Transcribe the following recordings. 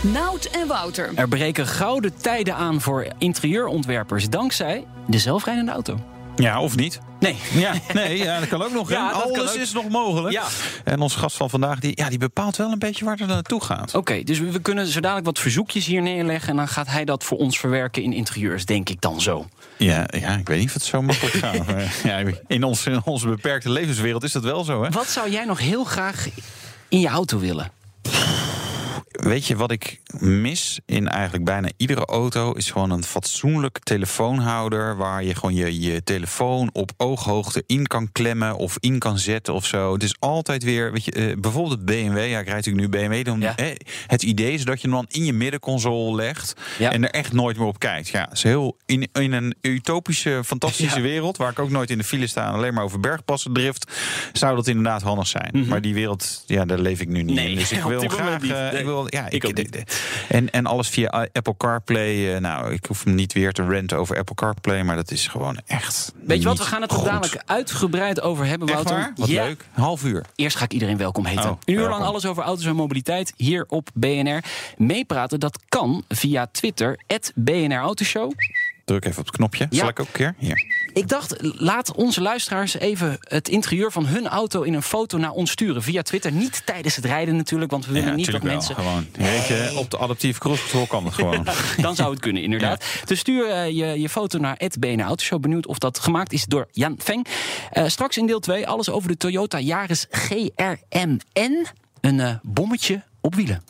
Nout en Wouter. Er breken gouden tijden aan voor interieurontwerpers dankzij de zelfrijdende auto. Ja, of niet? Nee. Ja, nee, ja, dat kan ook nog. Ja, hè? dat kan Alles ook. is nog mogelijk. Ja. En onze gast van vandaag, die, ja, die bepaalt wel een beetje waar het naartoe gaat. Oké, dus we we kunnen zo dadelijk wat verzoekjes hier neerleggen... en dan gaat hij dat voor ons verwerken in interieurs, denk ik dan zo. Ja, ja, ik weet niet of het zo makkelijk gaat. ja, in, ons, in onze beperkte levenswereld is dat wel zo, hè? Wat zou jij nog heel graag in je auto willen? Weet je wat ik mis in eigenlijk bijna iedere auto? Is gewoon een fatsoenlijk telefoonhouder. Waar je gewoon je, je telefoon op ooghoogte in kan klemmen of in kan zetten of zo. Het is altijd weer, weet je, eh, bijvoorbeeld BMW. Ja, ik rijd natuurlijk nu BMW. Dan, Ja. het idee is dat je hem dan in je middenconsole legt. Ja. En er echt nooit meer op kijkt. Ja, het is heel in, in een utopische, fantastische Ja. wereld. Waar ik ook nooit in de file sta en alleen maar over bergpassen drift. Zou dat inderdaad handig zijn. Maar die wereld, ja, daar leef ik nu niet Mhm. Nee, in. Dus ik wil graag. ik wil, ja, Ik de- En, en alles via Apple CarPlay. eh, nou, ik hoef hem niet weer te renten over Apple CarPlay. Maar dat is gewoon echt. Weet je wat, we gaan het er dadelijk uitgebreid over hebben, Wouter. Wat Ja. leuk. Een half uur. Eerst ga ik iedereen welkom heten. Oh, een uur lang alles over auto's en mobiliteit hier op BNR. Meepraten, dat kan via Twitter, BNR Autoshow. Druk even op het knopje. Ja. Zal ik ook een keer? Hier. Ik dacht, laat onze luisteraars even het interieur van hun auto in een foto naar ons sturen. Via Twitter, niet tijdens het rijden natuurlijk, want we willen Ja, niet dat mensen... Gewoon. Weet je, op de adaptieve cruise control kan het gewoon. Dan zou het kunnen, inderdaad. Dus stuur eh, je, je foto naar BNR Autoshow. Benieuwd of dat gemaakt is door Jan Feng. Eh, straks in deel 2 alles over de Toyota Yaris GRMN. Een eh, bommetje op wielen.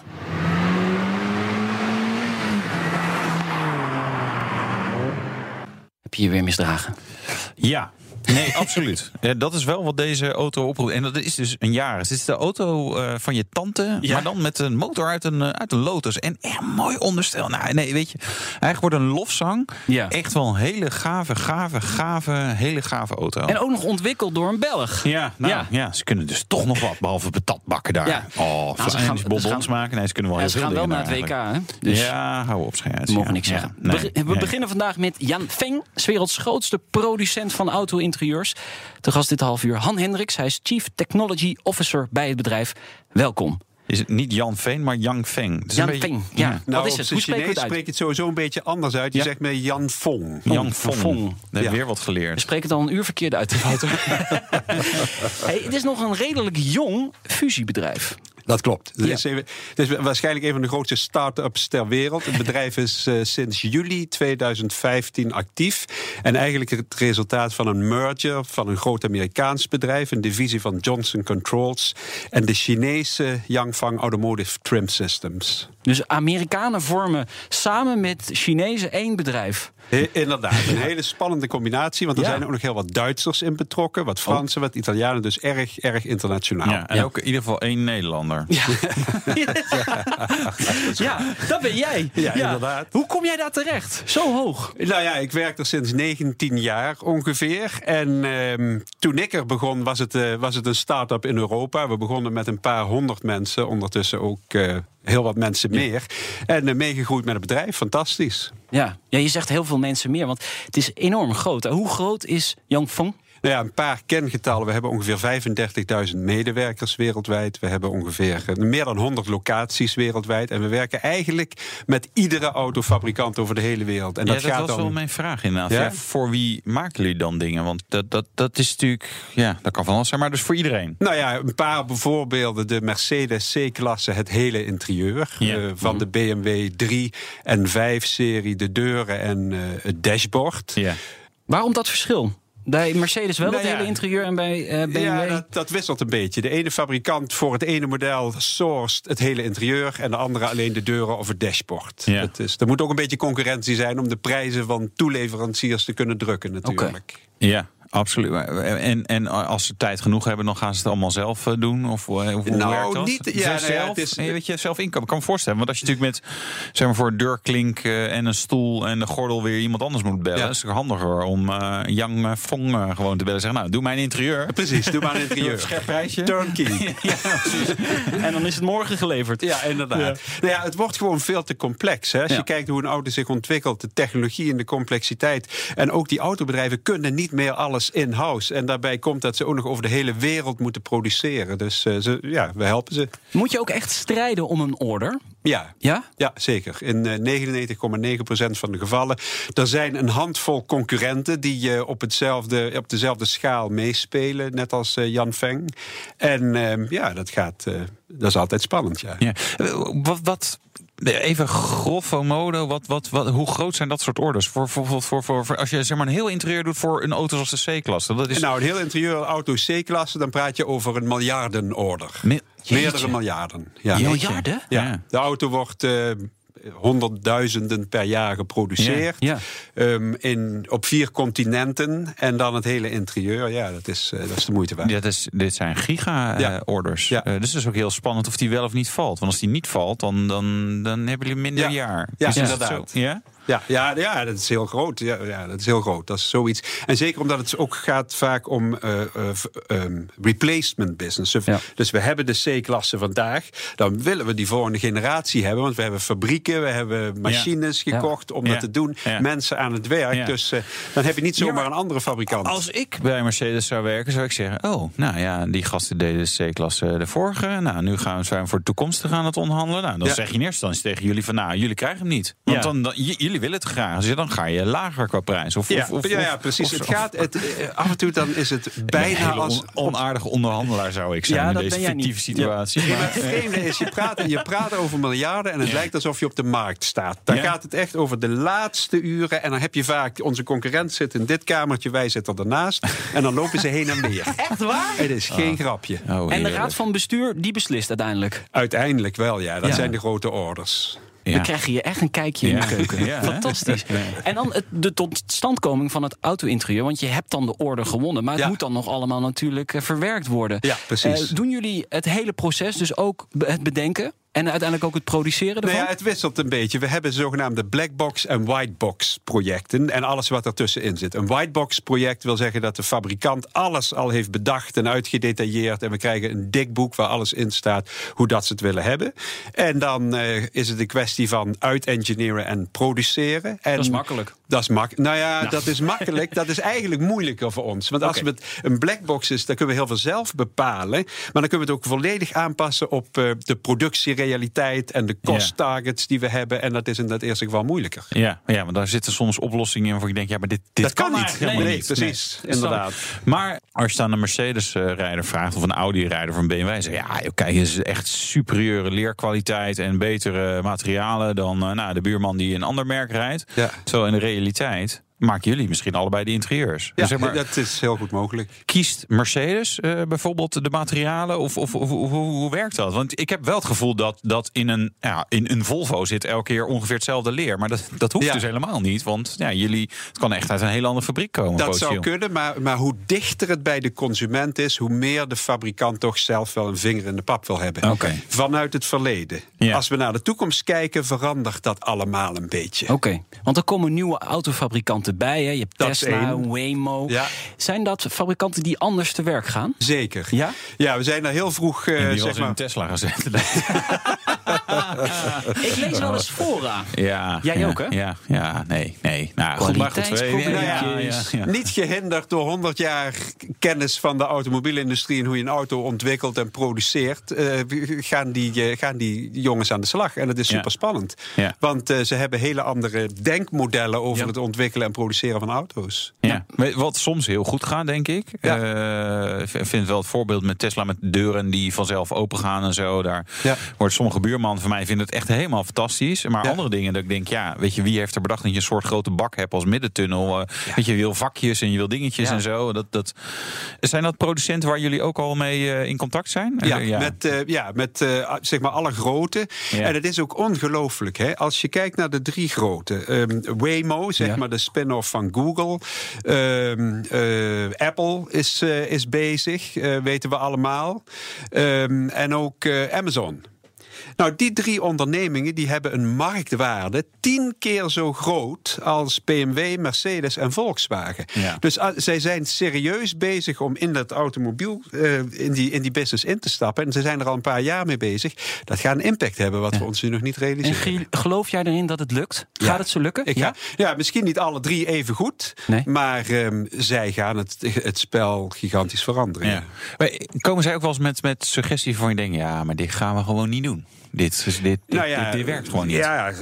Heb je je weer misdragen? Ja. Nee, absoluut. Ja, dat is wel wat deze auto oproept. En dat is dus een jaar. Het is de auto eh, van je tante, Ja. maar dan met een motor uit een, eh, uit een Lotus. En echt mooi onderstel. Nou, nee, weet je, eigenlijk wordt een lofzang Ja. echt wel een hele gave, gave, gave, hele gave auto. En ook nog ontwikkeld door een Belg. ja, nou, Ja. ja. ze kunnen dus toch nog wat, behalve patat bakken daar. Ja. Oh, Nou, ze gaan- bonbons maken. Nee, ze kunnen wel heel ze veel gaan wel naar het WK, hè? Dus ja, hou op, schijnt. mogen niks zeggen. nee, we nee. beginnen vandaag met Jan Feng, 's werelds grootste producent van auto-interieurs. Te gast dit half uur Han Hendricks. Hij is Chief Technology Officer bij het bedrijf. Welkom. Is het niet Jan Veen, maar Yang Feng? Het is Jan een beetje- Feng, ja. ja. Nou, Wat is het? Hoe we spreek je het sowieso een beetje anders uit. Je Ja. zegt met Jan Fong. Yang Fong. Fong. We hebben Ja. weer wat We geleerd. spreken het al een uur verkeerd uit, hey, het is nog een redelijk jong fusiebedrijf. Dat klopt. Het, Ja. is even, het is waarschijnlijk een van de grootste start-ups ter wereld. Het bedrijf is eh, sinds juli 2015 actief. En eigenlijk het resultaat van een merger van een groot Amerikaans bedrijf, een divisie van Johnson Controls, en de Chinese Yangfang Automotive Trim Systems. Dus Amerikanen vormen samen met Chinezen één bedrijf. He- inderdaad, een hele spannende combinatie. Want er Ja. zijn ook nog heel wat Duitsers in betrokken, wat Fransen, wat Italianen. Dus erg, erg internationaal. Ja, en ook in ieder geval één Nederlander. Ja. ja, dat ben jij. Ja, inderdaad. Hoe kom jij daar terecht? Zo hoog. Nou ja, ik werk er sinds 19 jaar ongeveer. En ehm, toen ik er begon, was het, eh, was het een start-up in Europa. We begonnen met een paar honderd mensen, ondertussen ook eh, heel wat mensen meer. En eh, meegegroeid met het bedrijf, fantastisch. Ja. ja, je zegt heel veel mensen meer, want het is enorm groot. Hoe groot is Yangfeng? Nou ja, een paar kengetallen. We hebben ongeveer 35.000 medewerkers wereldwijd. We hebben ongeveer eh, meer dan 100 locaties wereldwijd. En we werken eigenlijk met iedere autofabrikant over de hele wereld. En Ja, dat, dat, gaat was dan... wel mijn vraag inderdaad. Ja? Ja, voor wie maken jullie dan dingen? Want dat, dat, dat is natuurlijk, ja, dat kan van alles zijn, maar dus voor iedereen. Nou ja, een paar voorbeelden. De Mercedes C-klasse, het hele interieur. Ja. Eh, van de BMW 3 en 5 serie, de deuren en eh, het dashboard. Ja. Waarom dat verschil? Bij Mercedes wel Nou het ja. hele interieur en bij eh, BMW... Ja, dat, dat wisselt een beetje. De ene fabrikant voor het ene model sourced het hele interieur... en de andere alleen de deuren of het dashboard. Ja. Het is, er moet ook een beetje concurrentie zijn... om de prijzen van toeleveranciers te kunnen drukken natuurlijk. Ja, absoluut. En, en als ze tijd genoeg hebben, dan gaan ze het allemaal zelf eh, doen? Of, eh, of hoe Nou, werkt dat? niet- ja, Zelf, nou ja, het is- eh, weet je, zelf inkomen. Ik kan me voorstellen. Want als je natuurlijk met zeg maar, voor een deurklink eh, en een stoel en de gordel weer iemand anders moet bellen, Ja. is het handiger om eh Yang eh, Fong eh, gewoon te bellen. Zeggen, nou, doe mijn interieur. Precies, doe maar een interieur. Scherp prijsje. Turnkey. En dan is het morgen geleverd. Ja, inderdaad. Nou ja, het wordt gewoon veel te complex. Hè? Als Ja. je kijkt hoe een auto zich ontwikkelt, de technologie en de complexiteit. En ook die autobedrijven kunnen niet meer alles in-house. En daarbij komt dat ze ook nog over de hele wereld moeten produceren. Dus eh, ze, ja, we helpen ze. Moet je ook echt strijden om een order? Ja. Ja? Ja, zeker. In eh, 99,9% van de gevallen. Er zijn een handvol concurrenten die eh, op, hetzelfde, op dezelfde schaal meespelen, net als eh, Jan Feng. En eh, ja, dat, gaat, eh, dat is altijd spannend. Ja. Ja. Eh, Wat, wat, even grosso modo, wat, wat, wat, hoe groot zijn dat soort orders? Voor, voor, voor, voor, voor, voor- als je zeg maar een heel interieur doet voor een auto zoals de C-klasse. Dat is Nou, een heel interieur auto C-klasse, dan praat je over een miljardenorder. Me- Meerdere miljarden. Ja. Miljarden? Ja. Ja. De auto wordt eh, honderdduizenden per jaar geproduceerd. Ja, Ehm, in, op vier continenten. En dan het hele interieur. Ja, dat is, eh, dat is de moeite waard. Ja, dat is, dit zijn Ja. giga-orders. Ja. dus het is ook heel spannend of die wel of niet valt. Want als die niet valt, dan, dan, dan hebben jullie minder Ja. jaar. Ja, Is dat inderdaad. zo? Ja? Ja, ja, ja, dat is heel groot. Ja, ja, dat is heel groot. Dat is zoiets. En zeker omdat het ook gaat vaak om eh, eh, ehm, replacement business. Dus- Ja. Dus we hebben de C-klasse vandaag. Dan willen we die volgende generatie hebben. Want we hebben fabrieken, we hebben machines Ja. gekocht om dat te doen. Mensen aan het werk. Dus eh, dan heb je niet zomaar maar een andere fabrikant. Als ik bij Mercedes zou werken, zou ik zeggen: Oh, nou ja, die gasten deden de C-klasse de vorige. Nou, nu gaan we zijn voor de toekomstige aan het onderhandelen. Nou, dan zeg je in eerste instantie tegen jullie: van nou, jullie krijgen hem niet. Want dan, dan, willen het graag. Dus dan ga je lager qua prijs. Of, ja, of, of, ja, precies. of- het gaat, het, eh, af en toe dan is het Een bijna hele als... on- onaardige onderhandelaar zou ik zijn Ja, in deze niet. fictieve Ja. situatie. Maar Maar- het vreemde is, je praat, je praat over miljarden en het lijkt alsof je op de markt staat. Dan Ja. gaat het echt over de laatste uren. En dan heb je vaak, onze concurrent zit in dit kamertje, wij zitten ernaast. En dan lopen ze heen en weer. Echt waar? Het is geen grapje. Oh, En de raad van bestuur, die beslist uiteindelijk. Uiteindelijk wel, ja. Dat Ja. zijn de grote orders. Ja. Dan krijg je hier echt een kijkje in de keuken. Ja? Fantastisch. En dan het, de totstandkoming van het auto-interieur. Want je hebt dan de order gewonnen. Maar het moet dan nog allemaal natuurlijk eh, verwerkt worden. Ja, precies. Eh, doen jullie het hele proces, dus ook het bedenken... en uiteindelijk ook het produceren ervan? Nou ja, het wisselt een beetje. We hebben zogenaamde black box en white box projecten. En alles wat ertussenin zit. Een white box project wil zeggen dat de fabrikant alles al heeft bedacht en uitgedetailleerd. En we krijgen een dik boek waar alles in staat hoe dat ze het willen hebben. En dan eh, is het een kwestie van uit-engineeren en produceren. En Dat is makkelijk. Dat is mak nou ja, dat is makkelijk. Dat is eigenlijk moeilijker voor ons. Want als Oké. het een black box is, dan kunnen we heel veel zelf bepalen. Maar dan kunnen we het ook volledig aanpassen op eh, de productierealiteit en de cost targets die we hebben. En dat is in dat eerste geval moeilijker. Ja, ja, maar daar zitten soms oplossingen in waarvan ik denk, ja, maar dit, dit dat kan, niet. helemaal Nee, niet. precies. Nee. Inderdaad. Maar als je dan een Mercedes-rijder vraagt of een Audi-rijder of een BMW, zeg je, ja, joh, kijk, het is echt superieure leerkwaliteit en betere materialen dan eh, nou, de buurman die een ander merk rijdt. Ja. Zo in de realiteit realiteit maken jullie misschien allebei de interieurs. Ja, Dus zeg maar, dat is heel goed mogelijk. kiest Mercedes eh, bijvoorbeeld de materialen? Of, of, of hoe, hoe, werkt dat? Want ik heb wel het gevoel dat, dat in, een, ja, in een Volvo zit elke keer ongeveer hetzelfde leer. Maar dat, dat hoeft Ja. dus helemaal niet. Want ja, jullie, het kan echt uit een hele andere fabriek komen. Dat zou kunnen, maar, maar hoe dichter het bij de consument is, hoe meer de fabrikant toch zelf wel een vinger in de pap wil hebben. Oké. Vanuit het verleden. Ja. Als we naar de toekomst kijken, verandert dat allemaal een beetje. Oké, want er komen nieuwe autofabrikanten bij. Hè? Je hebt Dat Tesla. Waymo. Ja. Zijn dat fabrikanten die anders te werk gaan? Zeker. Ja? Ja, we zijn daar heel vroeg. eh, En die zeg was in maar, een Tesla gezet. Ik lees wel eens fora. ja, Jij ja, ook, hè? Ja, ja, nee, nee. Nou, goed, maar goed, ja, ja, ja. Niet gehinderd door 100 jaar kennis van de automobielindustrie en hoe je een auto ontwikkelt en produceert, eh, gaan, die, eh, gaan die jongens aan de slag. En dat is Ja. super spannend. Ja. Want eh, ze hebben hele andere denkmodellen over Ja. het ontwikkelen en produceren van auto's. Ja. Wat soms heel goed gaat, denk ik. Ja. Eh, Ik vind wel het voorbeeld met Tesla met deuren die vanzelf open gaan en zo. Daar Ja. wordt sommige buurman van mij vinden het echt helemaal fantastisch. Maar Ja. andere dingen dat ik denk, ja, weet je, wie heeft er bedacht dat je een soort grote bak hebt als middentunnel? Eh, Weet je, je wil vakjes en je wil dingetjes Ja. en zo. Dat, dat, zijn dat producenten waar jullie ook al mee eh, in contact zijn? Ja, met, eh, ja, met zeg maar alle grote. En het is ook ongelooflijk. Hè? Als je kijkt naar de drie grote. ehm, Waymo, zeg maar de spin-off van Google. Ehm, eh, Apple is, is bezig, weten we allemaal. Ehm, en ook Amazon. Nou, die drie ondernemingen die hebben een marktwaarde tien keer zo groot als BMW, Mercedes en Volkswagen. Ja. Dus ah, zij zijn serieus bezig om in dat automobiel, eh, in, die, in die business in te stappen. En ze zijn er al een paar jaar mee bezig. Dat gaat een impact hebben wat we ons nu nog niet En realiseren. Giel, geloof jij erin dat het lukt? Ja. Gaat het zo lukken? Ik ja? ga, ja, misschien niet alle drie even goed. Nee. Maar ehm, zij gaan het, het spel gigantisch veranderen. Komen zij ook wel eens met, met suggesties van je denkt, ja, maar dit gaan we gewoon niet doen. Dit, is- dit, dit, Nou ja, dit, dit werkt gewoon niet. Ja,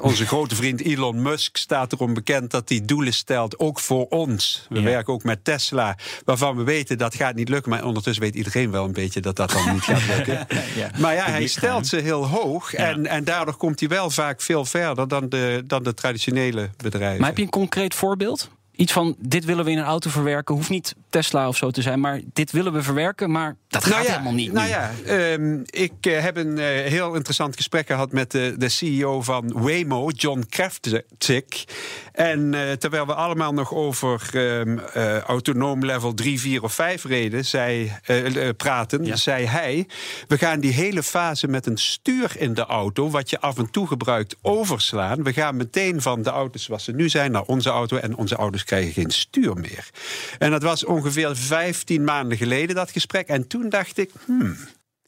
onze grote vriend Elon Musk staat erom bekend dat hij doelen stelt, ook voor ons. We Ja. werken ook met Tesla, waarvan we weten dat gaat niet lukken. Maar ondertussen weet iedereen wel een beetje dat dat dan niet gaat lukken. Ja. Maar ja, hij stelt ze heel hoog. En, en daardoor komt hij wel vaak veel verder dan de, dan de traditionele bedrijven. Maar heb je een concreet voorbeeld? Iets van, dit willen we in een auto verwerken. Hoeft niet Tesla of zo te zijn, maar dit willen we verwerken. Maar dat gaat nou ja, helemaal niet Nou ja, ehm, ik eh, heb een eh, heel interessant gesprek gehad met de, de CEO van Waymo, John Kraftik. En eh, terwijl we allemaal nog over ehm, eh, autonoom level 3, 4 of 5 reden, praten, Ja. zei hij... we gaan die hele fase met een stuur in de auto... wat je af en toe gebruikt, overslaan. We gaan meteen van de auto's zoals ze nu zijn naar onze auto... en onze auto's krijgen geen stuur meer. En dat was ongeveer 15 maanden geleden, dat gesprek. En toen dacht ik, hmm,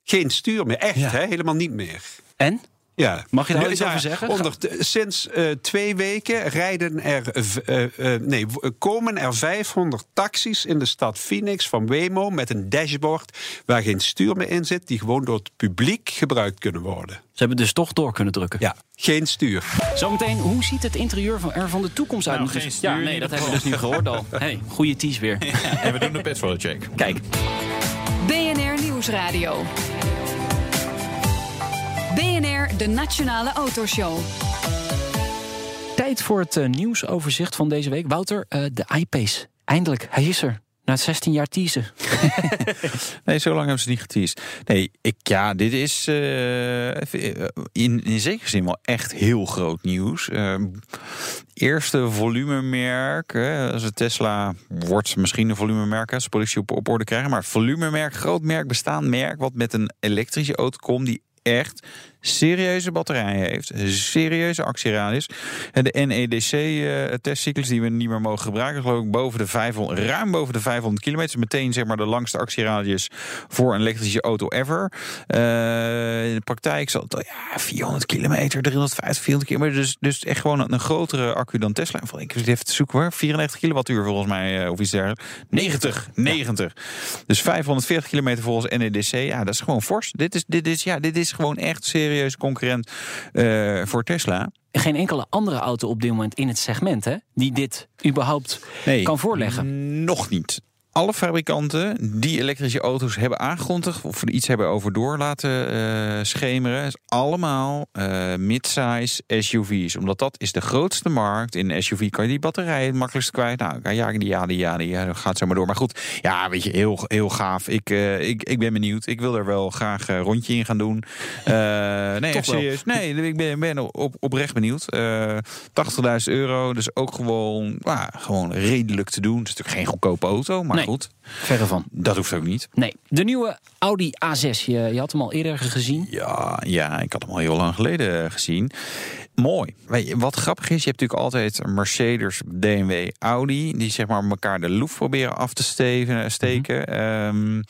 geen stuur meer. Echt, Ja. hè? helemaal niet meer. En? Ja. Mag je daar Ja, iets over zeggen? Onder, sinds eh, twee weken rijden er, eh, eh, nee, komen er 500 taxis in de stad Phoenix van Waymo met een dashboard waar geen stuur meer in zit, die gewoon door het publiek gebruikt kunnen worden. Ze hebben dus toch door kunnen drukken. Ja, geen stuur. Zometeen, hoe ziet het interieur van, er van de toekomst uit? Nou, Dus- geen stuur ja, nee, dat hebben we dus nu gehoord al. Hey, goede tease weer. En we doen de petrolcheck. Kijk, BNR Nieuwsradio. De Nationale Autoshow. tijd voor het eh, nieuwsoverzicht van deze week. Wouter, eh, de iPace. Eindelijk, hij is er. Na 16 jaar teasen. Nee, zo lang hebben ze niet geteased. Nee, ik, ja, dit is eh, in, in zekere zin wel echt heel groot nieuws. Eh, eerste volumemerk. Hè, als het Tesla wordt misschien een volumemerk als ze productie op, op orde krijgen. Maar volumemerk, groot merk, bestaand merk... wat met een elektrische auto komt die echt serieuze batterijen heeft. Serieuze actieradius. En de NEDC-testcyclus die we niet meer mogen gebruiken... geloof ik boven de 500, ruim boven de 500 kilometer. Meteen zeg maar de langste actieradius voor een elektrische auto ever. Eh, in de praktijk zal het ja, 400 kilometer, 350, 400 kilometer. Dus, dus echt gewoon een, een grotere accu dan Tesla. En Ik zit even te zoeken hoor. 94 kilowattuur volgens mij, eh, of iets dergelijks. 90, 90. Dus 540 kilometer volgens NEDC. Ja, dat is gewoon fors. Dit is, dit is, ja, dit is gewoon echt serieus concurrent eh, voor Tesla. Geen enkele andere auto op dit moment in het segment, hè? Die dit überhaupt Nee, kan voorleggen. Nog niet. Alle fabrikanten die elektrische auto's hebben aangekondigd of er iets hebben over door laten eh, schemeren, is allemaal eh mid-size SUV's. Omdat dat is de grootste markt. In een SUV kan je die batterij het makkelijkst kwijt. Nou, ja, die, ja, die, ja, die ja, gaat zo maar door. Maar goed, ja, weet je, heel, heel gaaf. Ik, eh, ik, ik ben benieuwd. Ik wil er wel graag een rondje in gaan doen. Nee, serieus. Nee, ik ben, ben op, oprecht benieuwd. Eh 80.000 euro, dus ook gewoon, nou, gewoon redelijk te doen. Het is natuurlijk geen goedkope auto, maar Nee. Goed, Verre van. dat hoeft ook niet. Nee, de nieuwe Audi A6. Je, je had hem al eerder gezien. Ja, ja, ik had hem al heel lang geleden gezien. Mooi. Weet je, wat grappig is, je hebt natuurlijk altijd Mercedes, BMW, Audi... die zeg maar elkaar de loef proberen af te steven, steken. Ehm,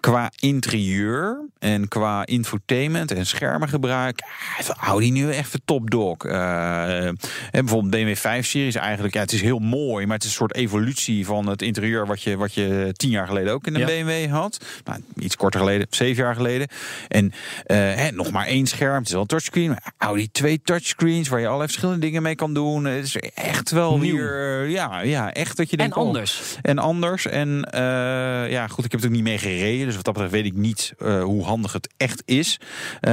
qua interieur en qua infotainment en schermengebruik... heeft Audi nu echt de topdog. Eh, en bijvoorbeeld BMW 5-series eigenlijk... Ja, het is heel mooi, maar het is een soort evolutie van het interieur... wat je, wat je tien jaar geleden ook in een Ja. BMW had. Nou, iets korter geleden, zeven jaar geleden. En eh, hè, nog maar één scherm, het is wel een touchscreen. Audi twee touchscreen. Touchscreens waar je allerlei verschillende dingen mee kan doen. Het is echt wel Nieuw. weer, ja, ja, echt dat je En denkt... oh, anders. en anders. En eh, ja, goed, ik heb het ook niet mee gereden. Dus wat dat betreft weet ik niet eh, hoe handig het echt is. Eh,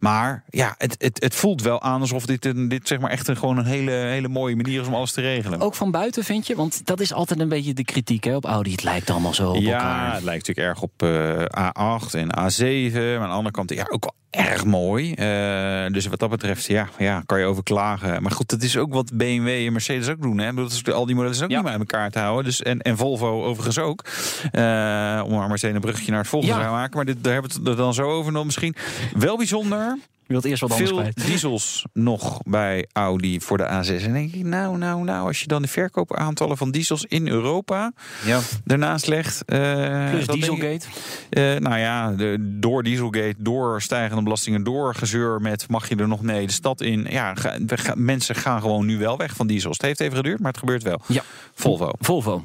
maar ja, het, het, het voelt wel aan alsof dit, een, dit zeg maar echt een, gewoon een hele, hele mooie manier is om alles te regelen. Ook van buiten vind je? Want dat is altijd een beetje de kritiek hè, op Audi. Het lijkt allemaal zo op ja, elkaar. het lijkt natuurlijk erg op eh, A8 en A7. Maar aan de andere kant ja, ook wel erg mooi. Eh, dus wat dat betreft, ja, ja, kan je over klagen. Maar goed, dat is ook wat BMW en Mercedes ook doen. Hè? Dat is, al die modellen is ook Ja. niet meer uit elkaar te houden. Dus, en, en Volvo overigens ook. Eh, om maar meteen een brugje naar het volgende Ja. te maken. Maar dit, daar hebben we het er dan zo over nog misschien. Wel bijzonder. Wilt eerst wat anders Veel kwijt. diesels nog bij Audi voor de A6. En dan denk ik, nou, nou, nou, als je dan de verkoopaantallen van diesels in Europa Ja. daarnaast legt. eh, Plus Dieselgate. eh, nou ja, de, door Dieselgate, door stijgende belastingen, door gezeur met mag je er nog nee de stad in. Ja, ga- we ga- mensen gaan gewoon nu wel weg van diesels. Het heeft even geduurd, maar het gebeurt wel. Ja. Volvo. Volvo.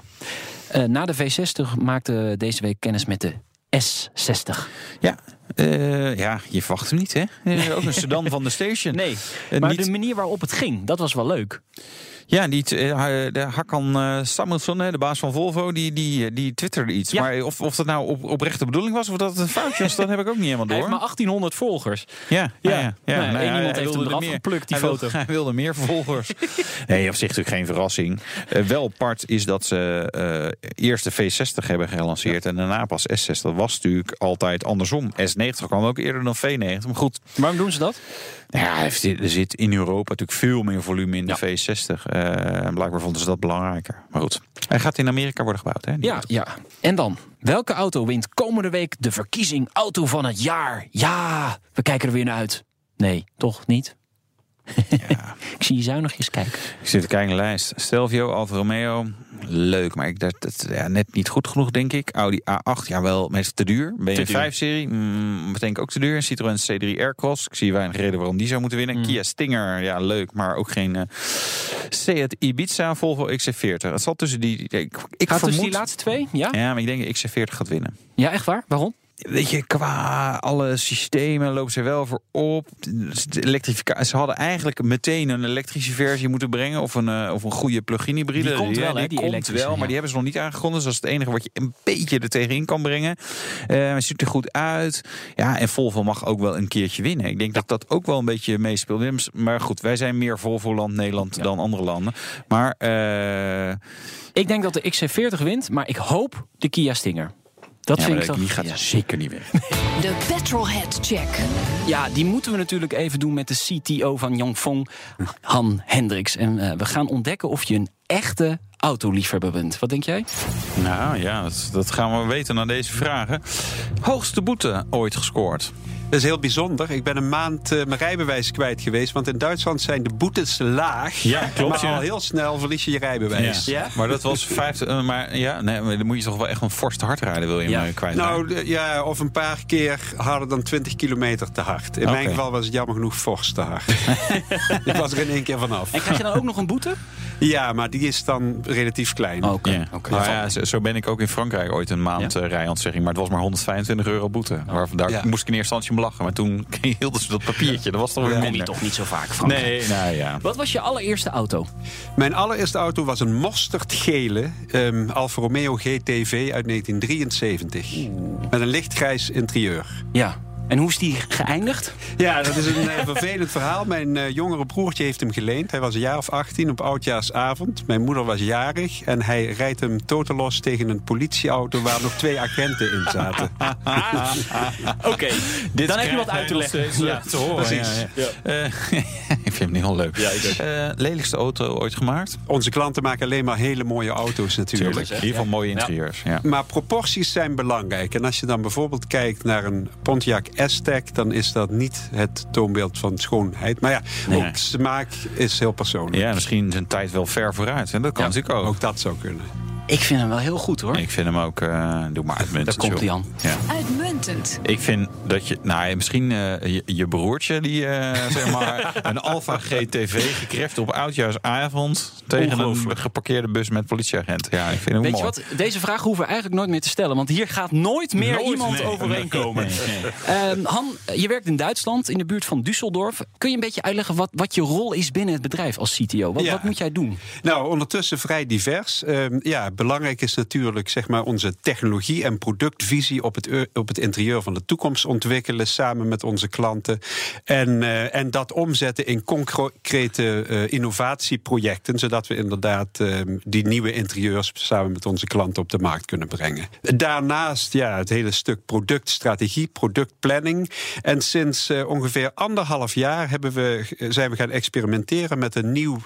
Eh, na de V60 maakte deze week kennis met de S60. Ja, eh, ja, je verwacht hem niet, hè? Ook een sedan van de station. Nee, maar niet- de manier waarop het ging, dat was wel leuk. Ja, die, eh, de Hakan eh, Samuelsson, hè, de baas van Volvo, die, die, die twitterde iets. Ja. Maar of, of dat nou op, oprechte bedoeling was of dat het een foutje was, dat heb ik ook niet helemaal Hij door. heeft maar 1800 volgers. Ja, Ja. ja, ja. Nou, Nou ja, iemand hij heeft hem wilde er eraf meer. geplukt, die hij wilde- foto. hij wilde meer volgers. nee, op zich natuurlijk geen verrassing. Eh, wel apart is dat ze eh, eerst de V60 hebben gelanceerd en daarna pas S60. Dat was natuurlijk altijd andersom. S90 kwam ook eerder dan V90. Maar goed, Waarom doen ze dat? Ja, er zit- in Europa natuurlijk veel meer volume in de Ja. V60. Eh, en blijkbaar vonden ze dat belangrijker. Maar goed, hij gaat in Amerika worden gebouwd. Hè? Ja, ja. En dan, welke auto wint komende week de verkiezing Auto van het Jaar? Ja, we kijken er weer naar uit. Nee, toch niet? Ik zie je zuinigjes kijken. Ik zit te kijken naar de lijst. Stelvio, Alfa Romeo. Leuk, maar ik, dat, dat, ja, net niet goed genoeg, denk ik. Audi A8, jawel, meestal te duur. BMW Te duur. 5-serie, mm, denk ik ook te duur. Citroën C3 Aircross, ik zie weinig reden waarom die zou moeten winnen. Kia Stinger, ja, leuk, maar ook geen eh Seat Ibiza, Volvo XC40. Het zal tussen die... Ik, ik Gaat tussen die laatste twee? Ja? Ja, maar ik denk dat XC40 gaat winnen. Ja, echt waar? Waarom? Weet je, qua alle systemen lopen ze wel voor op. Ze hadden eigenlijk meteen een elektrische versie moeten brengen. Of een, eh, of een goede plug-in hybride. Die komt wel, hè, die komt wel, maar ja. die hebben ze nog niet aangekondigd. Dus dat is het enige wat je een beetje er tegenin kan brengen. Het ziet er goed uit. Ja, en Volvo mag ook wel een keertje winnen. Ik denk dat dat ook wel een beetje meespeelt. Maar goed, wij zijn meer Volvo-land Nederland dan andere landen. Maar eh, Ik denk dat de XC40 wint, maar ik hoop de Kia Stinger. Dat ja, vind maar ik toch... die gaat Ja. zeker niet winnen. De Petrolhead Check. Ja, die moeten we natuurlijk even doen met de CTO van Yongfeng, Han Hendricks. En eh, we gaan ontdekken of je een echte autoliefhebber bent. Wat denk jij? Nou ja, dat, dat gaan we weten na deze vragen. Hoogste boete ooit gescoord. Dat is heel bijzonder. Ik ben een maand eh, mijn rijbewijs kwijt geweest. Want in Duitsland zijn de boetes laag. Ja, klopt, Maar ja. al heel snel verlies je je rijbewijs. Maar dat was 50. eh, maar ja, nee, maar dan moet je toch wel echt een fors te hard rijden, wil je Ja. hem eh, kwijt. Nou de- ja, of een paar keer harder dan 20 kilometer te hard. In mijn geval was het jammer genoeg fors te hard. Ik was er in één keer vanaf. En krijg je dan ook nog een boete? Ja, maar die is dan relatief klein. Oké. Ja. oké. Nou ja, zo, zo ben ik ook in Frankrijk ooit een maand Ja? rijontzegging. Maar het was maar 125 euro boete. Waarvan daar Ja. moest ik in eerste instantie om lachen. Maar toen hielden ze dat papiertje. Dat was toch weer Kom je minder. toch niet zo vaak, Frankrijk? Nee, nou ja. Wat was je allereerste auto? Mijn allereerste auto was een mosterdgele ehm, Alfa Romeo GTV uit 1973. Met een lichtgrijs interieur. Ja. En hoe is die geëindigd? Ja, dat is een eh, vervelend verhaal. Mijn eh, jongere broertje heeft hem geleend. Hij was een jaar of 18 op oudjaarsavond. Mijn moeder was jarig en hij rijdt hem totelos tegen een politieauto waar nog twee agenten in zaten. Oké, dan heb je wat uit te leggen. Ja, te horen. precies. Ja, ja. Eh, ik vind hem heel leuk. Ja, ik ook. Eh, lelijkste auto ooit gemaakt? Onze klanten maken alleen maar hele mooie auto's natuurlijk. Tuurlijk. In ieder geval mooie interieurs. Ja. Maar proporties zijn belangrijk. En als je dan bijvoorbeeld kijkt naar een Pontiac Aztec... dan is dat niet het toonbeeld van schoonheid. Maar ja, Nee. ook smaak is heel persoonlijk. Ja, misschien zijn tijd wel ver vooruit. En dat kan natuurlijk ook. Ook dat zou kunnen. Ik vind hem wel heel goed hoor. Ik vind hem ook, uh, doe maar uitmuntend. Daar komt hij aan. Ja. Uitmuntend. Ik vind dat je, nou misschien uh, je, je, broertje die uh, zeg maar een Alfa GTV gekreft op oudjaarsavond tegen een geparkeerde bus met politieagent. Ja, ik vind hem Weet mooi. je wat? Deze vraag hoeven we eigenlijk nooit meer te stellen, want hier gaat nooit meer Nooit, iemand nee. overeenkomen. Nee, nee. Ehm, Han, je werkt in Duitsland, in de buurt van Düsseldorf. Kun je een beetje uitleggen wat, wat je rol is binnen het bedrijf als CTO? Wat, Ja. wat moet jij doen? Nou, ondertussen vrij divers. Ehm, ja, belangrijk is natuurlijk zeg maar, onze technologie en productvisie op het, op het interieur van de toekomst ontwikkelen samen met onze klanten. En, eh, en dat omzetten in concrete eh, innovatieprojecten, zodat we inderdaad ehm, die nieuwe interieurs samen met onze klanten op de markt kunnen brengen. Daarnaast ja, het hele stuk productstrategie, productplanning. En sinds eh, ongeveer anderhalf jaar hebben we, zijn we gaan experimenteren met een nieuw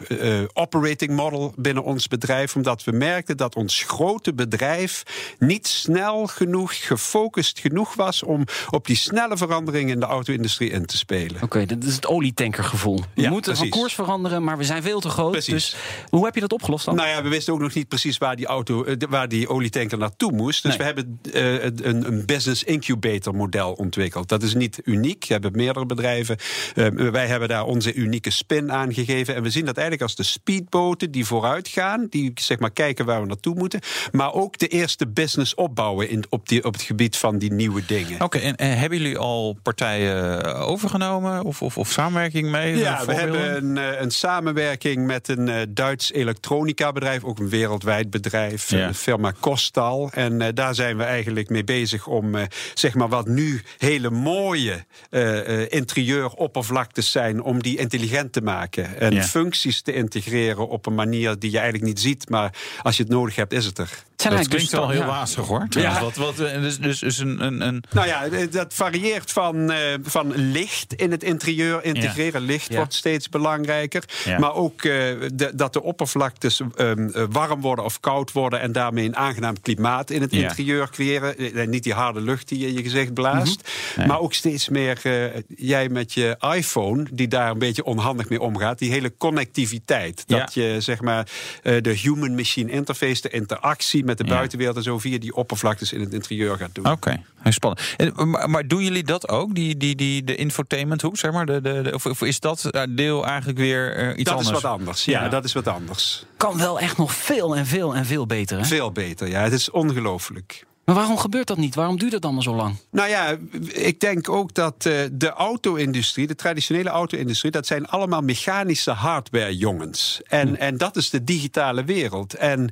operating model binnen ons bedrijf. Omdat we merkten dat ons grote bedrijf niet snel genoeg, gefocust genoeg was om op die snelle veranderingen in de auto-industrie in te spelen. Oké, dat is het olietankergevoel. We Ja, moeten van precies. koers veranderen, maar we zijn veel te groot. Precies. Dus hoe heb je dat opgelost dan? Nou ja, we wisten ook nog niet precies waar die, auto, eh, waar die olietanker naartoe moest. Dus Nee. we hebben eh, een, een business incubator model ontwikkeld. Dat is niet uniek. We hebben meerdere bedrijven. Eh, wij hebben daar onze unieke spin aan gegeven. En we zien dat eigenlijk als de speedboten die vooruit gaan. Die zeg maar kijken waar we naartoe moeten. Maar ook de eerste business opbouwen in, op, die, op het gebied van die nieuwe dingen. Oké, en, en hebben jullie al partijen eh, overgenomen of, of, of samenwerking mee? Ja, we hebben een, eh, een samenwerking met een eh, Duits elektronica bedrijf, ook een wereldwijd bedrijf, Ja. de firma Kostal. En daar zijn we eigenlijk mee bezig om zeg maar wat nu hele mooie eh, interieuroppervlaktes zijn, om die intelligent te maken en Ja. functies te integreren op een manier die je eigenlijk niet ziet, maar als je het nodig hebt, is het er. Het zijn Dat eigenlijk klinkt dus wel heel ja. wazig hoor. Ja. Wat, wat, eh, dus dus, dus een, een, een Nou ja, eh, dat varieert van, eh, van licht in het interieur integreren. Licht Ja. wordt steeds belangrijker. Ja. Maar ook eh, de- dat de oppervlaktes ehm, eh, warm worden of koud worden. En daarmee een aangenaam klimaat in het Ja. interieur creëren. Niet die harde lucht die je in je gezicht blaast. Mhm. Nee. Maar ook steeds meer eh, jij met je iPhone, die daar een beetje onhandig mee omgaat. Die hele connectiviteit. Dat je zeg maar eh, de human-machine interface, de interactie met de buitenwereld en zo via die oppervlaktes in het interieur gaat doen. Oké, heel spannend. En, maar, maar doen jullie dat ook, die, die, die, de infotainmenthoek, zeg maar? De, de, de- of, of is dat eh, deel eigenlijk weer eh, iets dat anders? is wat anders. Ja, Ja. dat is wat anders. Kan wel echt nog veel en veel en veel beter. Hè? Veel beter, ja. Het is ongelooflijk. Maar waarom gebeurt dat niet? Waarom duurt het allemaal zo lang? Nou ja, ik denk ook dat eh, de auto-industrie, de traditionele auto-industrie, dat zijn allemaal mechanische hardware-jongens. En, en dat is de digitale wereld. En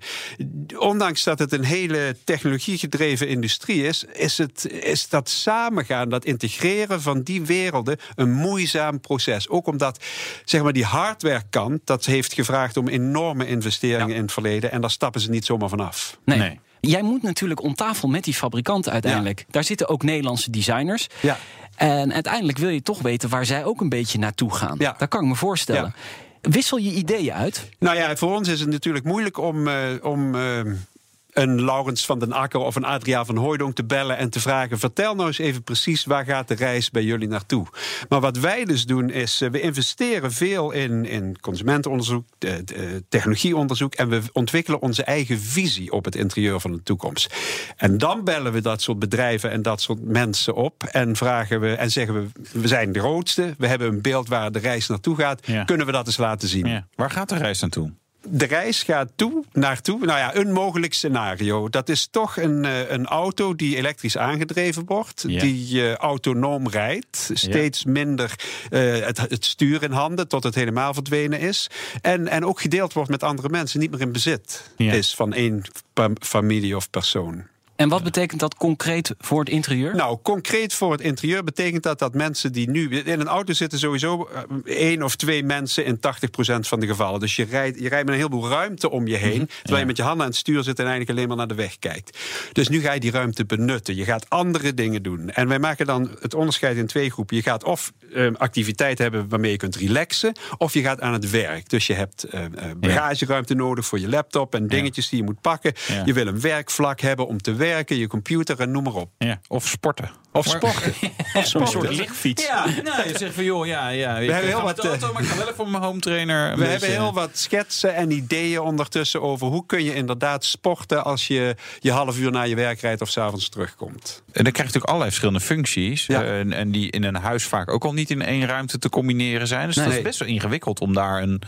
ondanks dat het een hele technologiegedreven industrie is, is, het, is dat samengaan, dat integreren van die werelden een moeizaam proces. Ook omdat zeg maar, die hardware-kant, dat heeft gevraagd om enorme investeringen in het verleden. En daar stappen ze niet zomaar vanaf. Nee. Nee. Jij moet natuurlijk om tafel met die fabrikanten uiteindelijk. Daar zitten ook Nederlandse designers. Ja. En uiteindelijk wil je toch weten waar zij ook een beetje naartoe gaan. Ja. Dat kan ik me voorstellen. Wissel je ideeën uit? Nou ja, voor ons is het natuurlijk moeilijk om, eh, om eh, een Laurens van den Akker of een Adriaan van Hooijdonk te bellen en te vragen: vertel nou eens even precies waar gaat de reis bij jullie naartoe. Maar wat wij dus doen is, eh, we investeren veel in, in consumentenonderzoek, eh, eh, technologieonderzoek en we ontwikkelen onze eigen visie op het interieur van de toekomst. En dan bellen we dat soort bedrijven en dat soort mensen op en vragen we en zeggen we: we zijn de grootste, we hebben een beeld waar de reis naartoe gaat. Ja. Kunnen we dat eens laten zien? Ja. Waar gaat de reis naartoe? De reis gaat toe, naartoe. Nou ja, een mogelijk scenario. Dat is toch een, eh, een auto die elektrisch aangedreven wordt. Ja. Die eh, autonoom rijdt. Steeds minder eh, het, het stuur in handen tot het helemaal verdwenen is. En, en ook gedeeld wordt met andere mensen. Niet meer in bezit Ja. is van één familie of persoon. En wat betekent dat concreet voor het interieur? Nou, concreet voor het interieur betekent dat dat mensen die nu in een auto zitten, sowieso eh, één of twee mensen in 80% van de gevallen. Dus je rijdt, je rijdt met een heleboel ruimte om je heen, terwijl je met je handen aan het stuur zit en eigenlijk alleen maar naar de weg kijkt. Dus nu ga je die ruimte benutten. Je gaat andere dingen doen. En wij maken dan het onderscheid in twee groepen. Je gaat of eh, activiteit hebben waarmee je kunt relaxen, of je gaat aan het werk. Dus je hebt eh, bagageruimte nodig voor je laptop en dingetjes die je moet pakken. Ja. Je wil een werkvlak hebben om te werken, je computer en noem maar op. Of sporten. Of sporten. of Zo'n soort sporten. lichtfiets. Ja, nou, je zegt van joh, ja, ja. Ik hebben heel wat, auto, eh, maar ik ga wel even voor mijn home trainer. een We hebben heel wat schetsen en ideeën ondertussen over hoe kun je inderdaad sporten als je je half uur naar je werk rijdt of s'avonds terugkomt. En dan krijg je natuurlijk allerlei verschillende functies. Ja. eh, En, en die in een huis vaak ook al niet in één ruimte te combineren zijn. Dus dat Nee. is best wel ingewikkeld om daar een.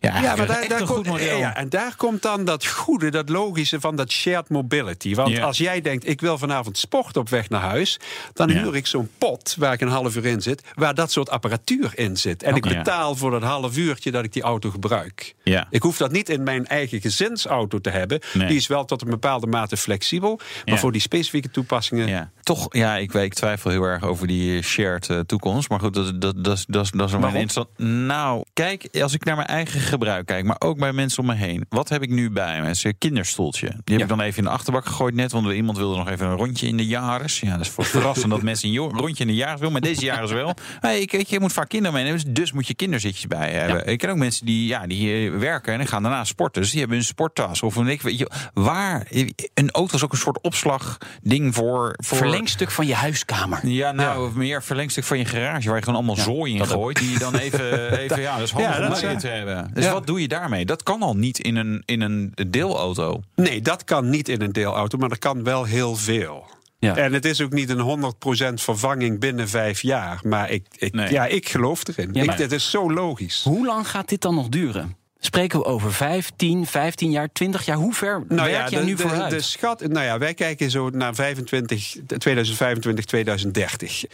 Ja, Ja, maar daar, een komt, model. ja, en daar komt dan dat goede, dat logische van dat shared mobility. Want Ja. als jij denkt, ik wil vanavond sporten op weg naar huis, dan Ja. huur ik zo'n pot waar ik een half uur in zit, waar dat soort apparatuur in zit. En ik Oké. betaal voor dat half uurtje dat ik die auto gebruik. Ja. Ik hoef dat niet in mijn eigen gezinsauto te hebben. Nee. Die is wel tot een bepaalde mate flexibel. Maar voor die specifieke toepassingen. Toch, ja, ik, ik twijfel heel erg over die shared eh, toekomst. Maar goed, dat, dat, dat, is- dat, is- dat is een interessant. Nou, kijk, als ik naar mijn eigen gebruik kijk, maar ook bij mensen om me heen. Wat heb ik nu bij me? Een kinderstoeltje. Die heb ik dan even in de achterbak gegooid net. Want iemand wilde nog even een rondje in de jaris. Ja, dat is voor verrassend dat mensen een rondje in de jaris willen. Maar deze jaris wel. Hey, ik, weet je, je moet vaak kinderen meenemen. Dus moet je kinderzitjes bij hebben. Ik ken ook mensen die, ja, die eh, werken en gaan daarna sporten. Dus die hebben een sporttas. Of een, weet je, waar? Een auto is ook een soort opslagding voor... voor Verlengstuk van je huiskamer. ja, nou, meer verlengstuk van je garage waar je gewoon allemaal zooi in gooit. Die je dan even, even ja, dat is handig Ja, om mee te hebben. Dus Ja. wat doe je daarmee? Dat kan al niet in een, in een deelauto. Nee, dat kan niet in een deelauto, maar dat kan wel heel veel. Ja. En het is ook niet een 100% vervanging binnen vijf jaar. Maar ik, ik, Nee. ja, ik geloof erin. Ja, ik, dit is zo logisch. Hoe lang gaat dit dan nog duren? Spreken we over 5, 10, 15 jaar, 20 jaar? Hoe ver werk jij Nou de, nu de, vooruit? De schat, nou ja, wij kijken zo naar 25, 2025, 2030.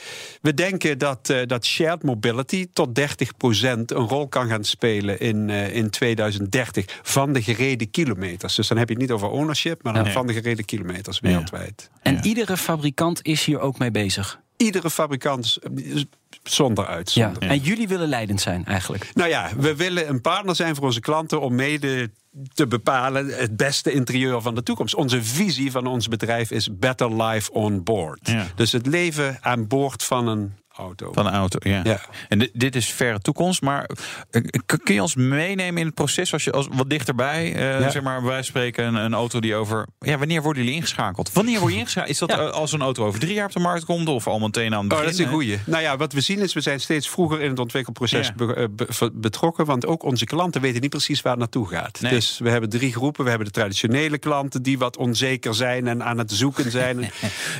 We denken dat, eh, dat shared mobility tot 30% een rol kan gaan spelen in, eh, in 2030 van de gereden kilometers. Dus dan heb je het niet over ownership, maar dan Nee. van de gereden kilometers wereldwijd. en Ja. iedere fabrikant is hier ook mee bezig. Iedere fabrikant eh, zonder Ja. uitzondering. En jullie willen leidend zijn eigenlijk. Nou ja, we willen een partner zijn voor onze klanten om mede te bepalen het beste interieur van de toekomst. Onze visie van ons bedrijf is Better Life on Board. Ja. Dus het leven aan boord van een auto. Van een auto, ja. Ja. En dit, dit is verre toekomst, maar eh, k- kun je ons meenemen in het proces als je als wat dichterbij, eh, Ja. zeg maar, wij spreken een, een auto die over, ja, wanneer worden jullie ingeschakeld? Wanneer word je ingeschakeld? Is dat Ja. eh, als een auto over drie jaar op de markt komt of al meteen aan het Oh, begin? dat is een goeie. Nou ja, wat we zien is, we zijn steeds vroeger in het ontwikkelproces be- eh, be- betrokken. Want ook onze klanten weten niet precies waar het naartoe gaat. Nee. Dus we hebben drie groepen. We hebben de traditionele klanten die wat onzeker zijn en aan het zoeken zijn. We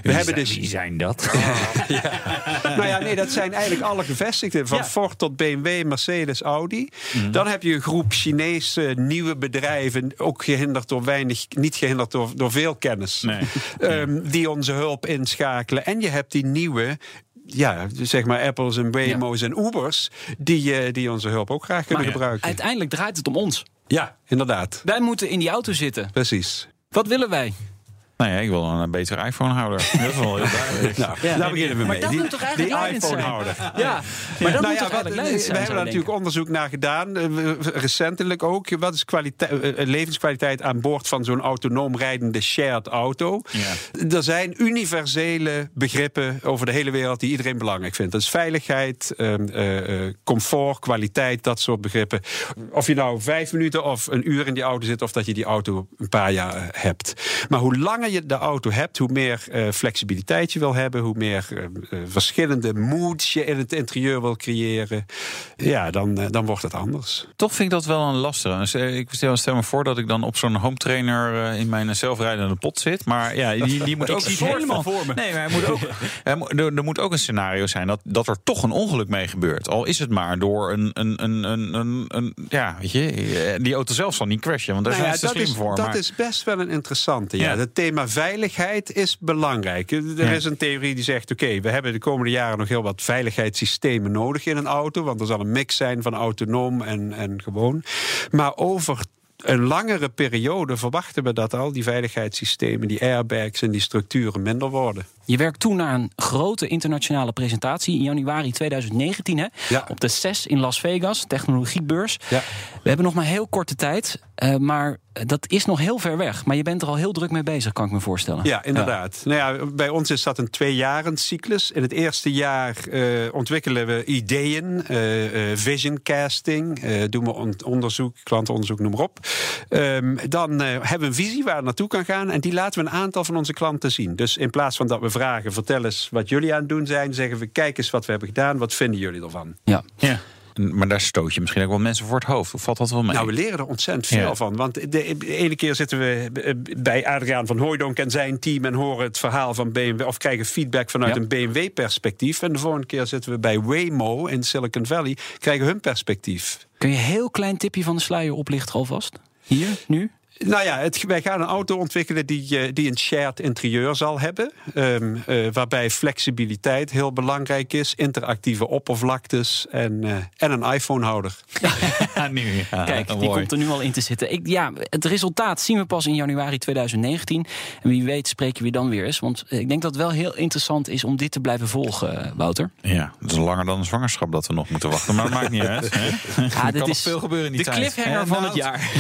Wie hebben zijn- dus wie zijn dat? nou ja, nee, dat zijn eigenlijk alle gevestigden. Van Ja. Ford tot BMW, Mercedes, Audi. Mhm. Dan heb je een groep Chinese nieuwe bedrijven. Ook gehinderd door weinig, niet gehinderd door, door veel kennis. Nee. ehm, die onze hulp inschakelen. En je hebt die nieuwe. Ja, zeg maar Apples en Waymo's en Ubers. Die, eh, die onze hulp ook graag kunnen Maar- gebruiken. Uiteindelijk draait het om ons. Ja, inderdaad. Wij moeten in die auto zitten. Precies. Wat willen wij? Nou ja, ik wil een betere iPhone-houder. Dat is wel heel duidelijk. Nou, Ja. daar beginnen we Maar mee. dat die moet toch eigenlijk die leidend zijn? iPhone-houder. Ja, maar dat Nou moet ja, toch eigenlijk we leidend zijn, hebben daar natuurlijk onderzoek naar gedaan. eh, recentelijk ook. Wat is eh, levenskwaliteit aan boord van zo'n autonoom rijdende shared auto? Ja. Er zijn universele begrippen over de hele wereld die iedereen belangrijk vindt. Dat is veiligheid, ehm, eh, eh, comfort, kwaliteit, dat soort begrippen. Of je nou vijf minuten of een uur in die auto zit, of dat je die auto een paar jaar eh, hebt. Maar hoe langer je de auto hebt, hoe meer eh, flexibiliteit je wil hebben, hoe meer eh, eh, verschillende moods je in het interieur wil creëren. Ja, dan, dan wordt het anders. Toch vind ik dat wel een lastige. Dus, Ik stel, stel me voor dat ik dan op zo'n home trainer eh, in mijn zelfrijdende pot zit. Maar ja, die, die moet ook soort helemaal voor me. Nee, maar er moet, ook, er, moet- er, er moet ook een scenario zijn dat, dat er toch een ongeluk mee gebeurt. Al is het maar door een, een, een, een, een, een- ja, weet je, die auto zelf zal niet crashen, want daar Nou zijn ze slim is, voor. Dat maar, is best wel een interessante. Ja. Ja. Het thema veiligheid is belangrijk. Er Ja. is een theorie die zegt: oké, we hebben de komende jaren nog heel wat veiligheidssystemen nodig in een auto. Want er zal een mix zijn van autonoom en, en gewoon. Maar over een langere periode verwachten we dat al die veiligheidssystemen, die airbags en die structuren minder worden. Je werkt toe naar een grote internationale presentatie in januari 2019. Hè? Ja. Op de CES in Las Vegas, technologiebeurs. Ja. We hebben nog maar heel korte tijd. eh, maar dat is nog heel ver weg. Maar je bent er al heel druk mee bezig, kan ik me voorstellen. Ja, inderdaad. Nou ja, bij ons is dat een tweejarencyclus. In het eerste jaar eh, ontwikkelen we ideeën, eh, eh, vision casting, eh, doen we on- onderzoek, klantenonderzoek, noem maar op. Ehm, dan eh, hebben we een visie waar het naartoe kan gaan en die laten we een aantal van onze klanten zien. Dus in plaats van dat we vragen, vertel eens wat jullie aan het doen zijn, zeggen we, kijk eens wat we hebben gedaan, wat vinden jullie ervan? Ja. Ja. Maar daar stoot je misschien ook wel mensen voor het hoofd. Of valt dat wel mee? Nou, we leren er ontzettend veel Ja. van. Want de, de ene keer zitten we eh, bij Adriaan van Hooijdonk en zijn team en horen het verhaal van BMW of krijgen feedback vanuit Ja. een BMW-perspectief. En de volgende keer zitten we bij Waymo in Silicon Valley, krijgen hun perspectief. Kun je een heel klein tipje van de sluier oplichten alvast? Hier, nu? Nou ja, het, wij gaan een auto ontwikkelen die, eh, die een shared interieur zal hebben. ehm, eh, waarbij flexibiliteit heel belangrijk is, interactieve oppervlaktes en, eh, en een iPhone-houder. Ja, nu. Ja, Kijk, die mooi. komt er nu al in te zitten. Ik, ja, het resultaat zien we pas in januari 2019. En wie weet spreken we dan weer eens. Want ik denk dat het wel heel interessant is om dit te blijven volgen, Wouter. Ja, dat is langer dan een zwangerschap dat we nog moeten wachten. Maar dat maakt niet uit. Hè? Ja, er kan nog is veel gebeuren in die de tijd. cliffhanger Hè, van het Nout? jaar.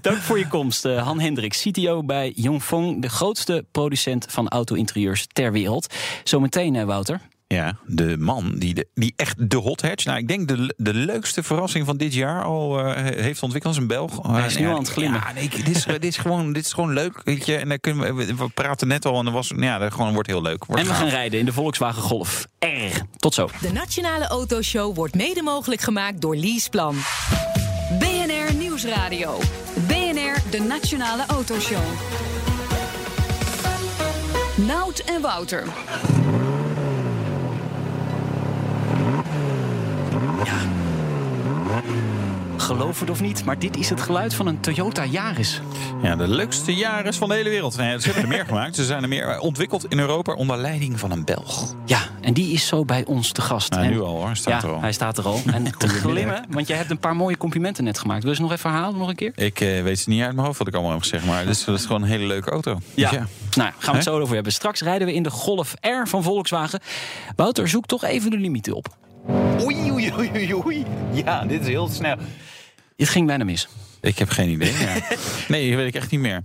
Dank voor je komst, eh, Han Hendrik, CTO bij Yongfeng, de grootste producent van auto-interieurs ter wereld. Zometeen, eh, Wouter. Ja, de man die, de, die echt de hot hatch. Nou, ik denk de, de leukste verrassing van dit jaar al eh, heeft ontwikkeld. is een Belg. Hij is nu Ja, aan het glimmen. Ja, nee, dit, is, dit, is gewoon, dit is gewoon leuk. Weet je. En dan kunnen we, we praten net al en er was, ja, dat gewoon wordt heel leuk. Wordt en we gaan rijden in de Volkswagen Golf R. Tot zo. De Nationale Autoshow wordt mede mogelijk gemaakt door Leaseplan. BNR Nieuwsradio. De Nationale Autoshow. Nout en Wouter. Geloof het of niet, maar dit is het geluid van een Toyota Yaris. Ja, de leukste jaren van de hele wereld. Nee, ze hebben er meer gemaakt. Ze zijn er meer ontwikkeld in Europa onder leiding van een Belg. Ja, en die is zo bij ons te gast. Nou, En- nu al hoor, staat ja, er al. hij staat er al. En te glimmen, want jij hebt een paar mooie complimenten net gemaakt. Wil je ze nog even herhalen, nog een keer? Ik eh, weet het niet uit mijn hoofd wat ik allemaal heb gezegd, maar dit is, dat is gewoon een hele leuke auto. Dus Nou, gaan we het zo over hebben. Straks rijden we in de Golf R van Volkswagen. Wouter, zoek toch even de limieten op. Oei, oei, oei, oei. Ja, dit is heel snel. Het ging bijna mis. Ik heb geen idee. Ja. Nee, dat weet ik echt niet meer.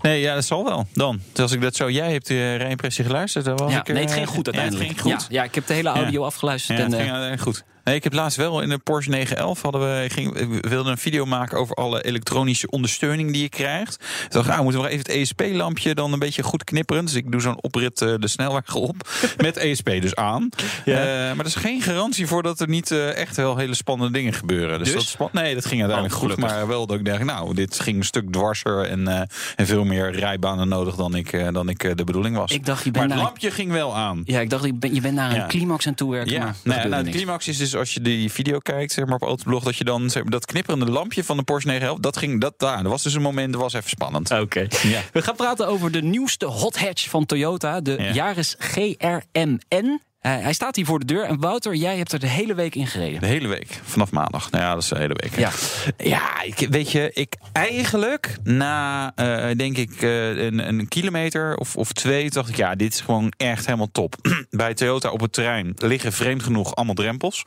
Nee, ja, dat zal wel. Dan. Dus als ik dat zo... Jij hebt de rijimpressie geluisterd. Dan was Ja, ik, eh, nee, het ging goed ja, uiteindelijk. het ging goed. Ja, ja, ik heb de hele audio afgeluisterd. En, het eh, ging uiteindelijk goed. Nee, ik heb laatst wel in de Porsche 911 hadden we, ging, we wilden een video maken over alle elektronische ondersteuning die je krijgt. Toen dacht ik, ah, moeten we even het ESP-lampje dan een beetje goed knipperen. Dus ik doe zo'n oprit eh, de snelweg op met ESP dus aan. Eh, maar er is geen garantie voor dat er niet eh, echt wel hele spannende dingen gebeuren. Dus, Dus? dat nee, dat ging uiteindelijk Oh, goed. Maar wel dat ik dacht, nou, dit ging een stuk dwarser en, eh, en veel meer rijbanen nodig dan ik, eh, dan ik de bedoeling was. Ik dacht, je maar bent het naar- lampje ging wel aan. ja, ik dacht, je bent, je bent naar een Ja. climax aan toe werken. Ja, maar er nou, nou, het climax is dus als je die video kijkt zeg maar, op Autoblog... dat je dan zeg maar, dat knipperende lampje van de Porsche 911... dat ging, dat, daar, dat was dus een moment, dat was even spannend. Oké. Ja. We gaan praten over de nieuwste hot hatch van Toyota, de Ja. Yaris GRMN. Eh, hij staat hier voor de deur. En Wouter, jij hebt er de hele week in gereden. De hele week, vanaf maandag. Nou ja, dat is de hele week. Ja. Ja, ik, weet je, ik eigenlijk na, eh, denk ik, eh, een, een kilometer of, of twee... dacht ik, ja, dit is gewoon echt helemaal top. Bij Toyota op het terrein liggen vreemd genoeg allemaal drempels.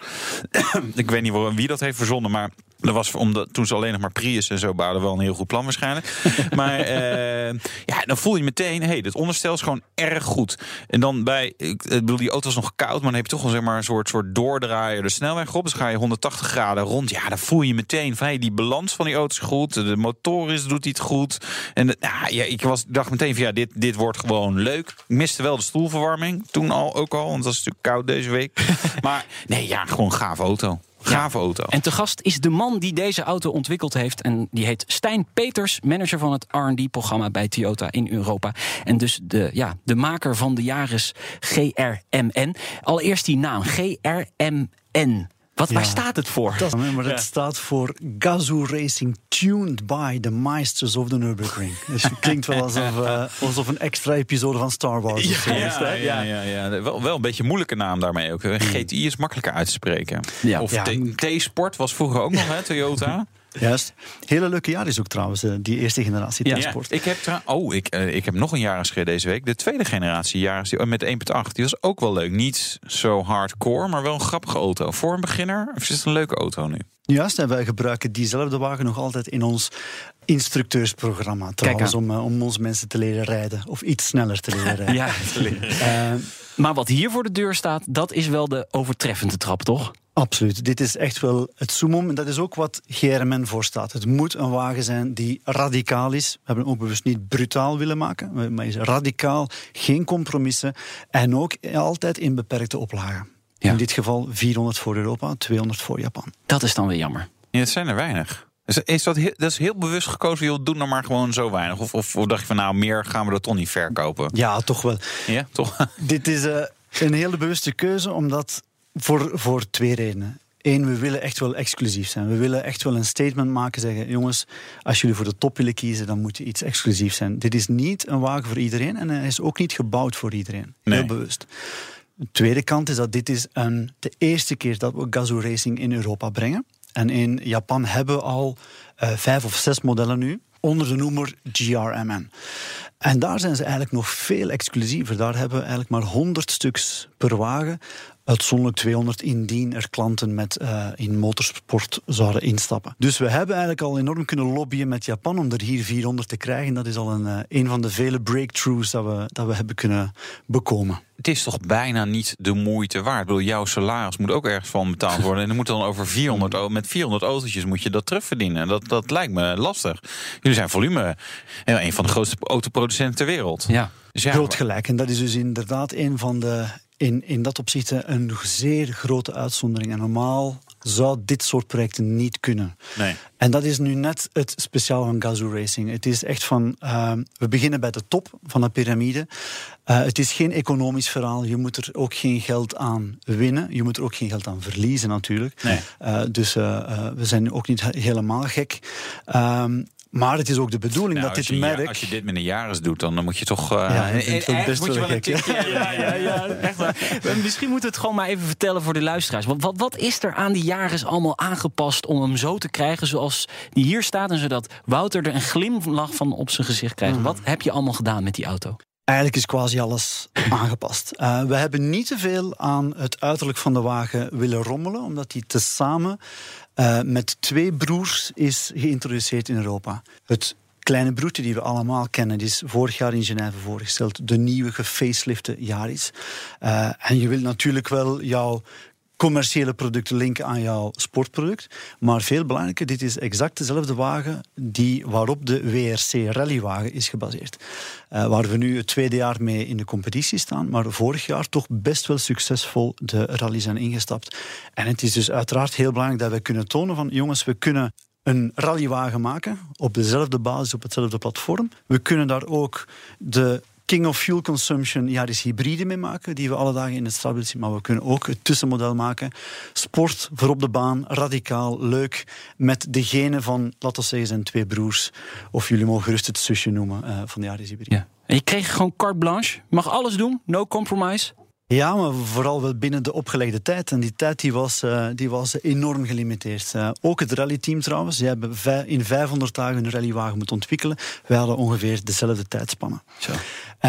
ik weet niet wie dat heeft verzonnen, maar... Dat was omdat toen ze alleen nog maar Prius en zo bouwden, wel een heel goed plan waarschijnlijk. maar eh, ja, dan voel je meteen, hé, hey, dit onderstel is gewoon erg goed. En dan bij, ik bedoel, die auto was nog koud, maar dan heb je toch wel zeg maar een soort, soort doordraaier de snelweg op. Dus ga je 180 graden rond. Ja, dan voel je meteen van, hey, die balans van die auto is goed. De motor is, doet iets goed. En de- ja, ja, ik was, dacht meteen van, ja, dit, dit wordt gewoon leuk. Ik miste wel de stoelverwarming, toen al ook al, want het was natuurlijk koud deze week. maar nee, ja, gewoon gave auto. Gave auto. En te gast is de man die deze auto ontwikkeld heeft. En die heet Stijn Peters, manager van het R&D-programma bij Toyota in Europa. En dus de, ja, de maker van de Yaris GRMN. Allereerst die naam, GRMN. Wat, Waar staat het voor? Dat is, maar het staat voor Gazoo Racing Tuned by the Meisters of the Nürburgring. Dus het klinkt wel alsof, eh, alsof een extra episode van Star Wars is. Ja, ja, ja, ja. Wel, wel een beetje een moeilijke naam daarmee ook. GTI is makkelijker uit te spreken. Ja. Of Ja. T- T-Sport was vroeger ook nog, hè, Toyota. Juist. Hele leuke jaar is ook trouwens, eh, die eerste generatie Ja. T-Sport. Ik heb, trouw- oh, ik, eh, ik heb nog een gereden deze week. De tweede generatie Yaris die- met 1.8. Die was ook wel leuk. Niet zo hardcore, maar wel een grappige auto. Voor een beginner of is het een leuke auto nu? Juist, en wij gebruiken diezelfde wagen nog altijd in ons instructeursprogramma. Trouwens, om, eh, om onze mensen te leren rijden. Of iets sneller te leren rijden. Ja. Eh, Maar wat hier voor de deur staat, dat is wel de overtreffende trap, toch? Absoluut. Dit is echt wel het summum. En dat is ook wat GRMN voorstaat. Het moet een wagen zijn die radicaal is. We hebben hem ook bewust niet brutaal willen maken. Maar is radicaal, geen compromissen. En ook altijd in beperkte oplagen. Ja. In dit geval 400 voor Europa, 200 voor Japan. Dat is dan weer jammer. Ja, het zijn er weinig. Is, is dat, heel, dat is heel bewust gekozen, joh, doe nou maar gewoon zo weinig. Of, of, of dacht je van nou, meer gaan we dat toch niet verkopen? Ja, toch wel. Ja, toch? Dit is eh, een hele bewuste keuze, omdat voor, voor twee redenen. Eén, we willen echt wel exclusief zijn. We willen echt wel een statement maken, zeggen... jongens, als jullie voor de top willen kiezen, dan moet je iets exclusief zijn. Dit is niet een wagen voor iedereen en hij is ook niet gebouwd voor iedereen. Heel Nee. bewust. De tweede kant is dat dit is een, de eerste keer dat we Gazoo Racing in Europa brengen. En in Japan hebben we al eh, vijf of zes modellen nu onder de noemer GRMN. En daar zijn ze eigenlijk nog veel exclusiever. Daar hebben we eigenlijk maar 100 stuks per wagen. Uitzonderlijk 200 indien er klanten met, eh, in motorsport zouden instappen. Dus we hebben eigenlijk al enorm kunnen lobbyen met Japan om er hier 400 te krijgen. Dat is al een, eh, een van de vele breakthroughs dat we, dat we hebben kunnen bekomen. Het is toch bijna niet de moeite waard. Ik bedoel, jouw salaris moet ook ergens van betaald worden. En dan moet dan over 400, au- met 400 autootjes moet je dat terugverdienen. Dat, dat lijkt me lastig. Jullie zijn volume. ja, Een van de grootste autoproducenten ter wereld. Ja. Dus ja, Groot gelijk. En dat is dus inderdaad een van de. In, in dat opzicht een zeer grote uitzondering. En normaal zou dit soort projecten niet kunnen. Nee. En dat is nu net het speciaal van Gazoo Racing. Het is echt van, uh, we beginnen bij de top van de piramide. Uh, het is geen economisch verhaal. Je moet er ook geen geld aan winnen. Je moet er ook geen geld aan verliezen natuurlijk. Nee. Uh, dus we zijn ook niet helemaal gek. Maar het is ook de bedoeling Nou, dat dit je, merk... als je dit met een jaris doet, dan, dan moet je toch... Uh, Ja, ik vind het best moet je wel een gek, tikje... Ja, ja, ja, echt waar. Maar Misschien moeten we het gewoon maar even vertellen voor de luisteraars. Wat, wat, wat is er aan die Jaris allemaal aangepast om hem zo te krijgen zoals die hier staat... en zodat Wouter er een glimlach van op zijn gezicht krijgt? Wat heb je allemaal gedaan met die auto? Eigenlijk is quasi alles aangepast. Uh, we hebben niet te veel aan het uiterlijk van de wagen willen rommelen, omdat die tezamen uh, met twee broers is geïntroduceerd in Europa. Het kleine broertje die we allemaal kennen, die is vorig jaar in Genève voorgesteld. De nieuwe gefacelifte Yaris. Uh, en je wilt natuurlijk wel jouw commerciële producten linken aan jouw sportproduct. Maar veel belangrijker, dit is exact dezelfde wagen die, waarop de WRC rallywagen is gebaseerd. Uh, waar we nu het tweede jaar mee in de competitie staan, maar vorig jaar toch best wel succesvol de rally zijn ingestapt. En het is dus uiteraard heel belangrijk dat we kunnen tonen van jongens, we kunnen een rallywagen maken op dezelfde basis, op hetzelfde platform. We kunnen daar ook de King of Fuel Consumption Yaris hybride mee maken, die we alle dagen in het stad willen zien. Maar we kunnen ook het tussenmodel maken. Sport voor op de baan, radicaal, leuk. Met de genen van, laten we zeggen, zijn twee broers. Of jullie mogen gerust het zusje noemen uh, van de Yaris hybride. Ja. En je kreeg gewoon carte blanche. Mag alles doen, no compromise. Ja, maar vooral wel binnen de opgelegde tijd. En die tijd die was, uh, die was enorm gelimiteerd. Uh, ook het rallyteam trouwens. Die hebben in 500 dagen een rallywagen moeten ontwikkelen. Wij hadden ongeveer dezelfde tijdspannen. Zo.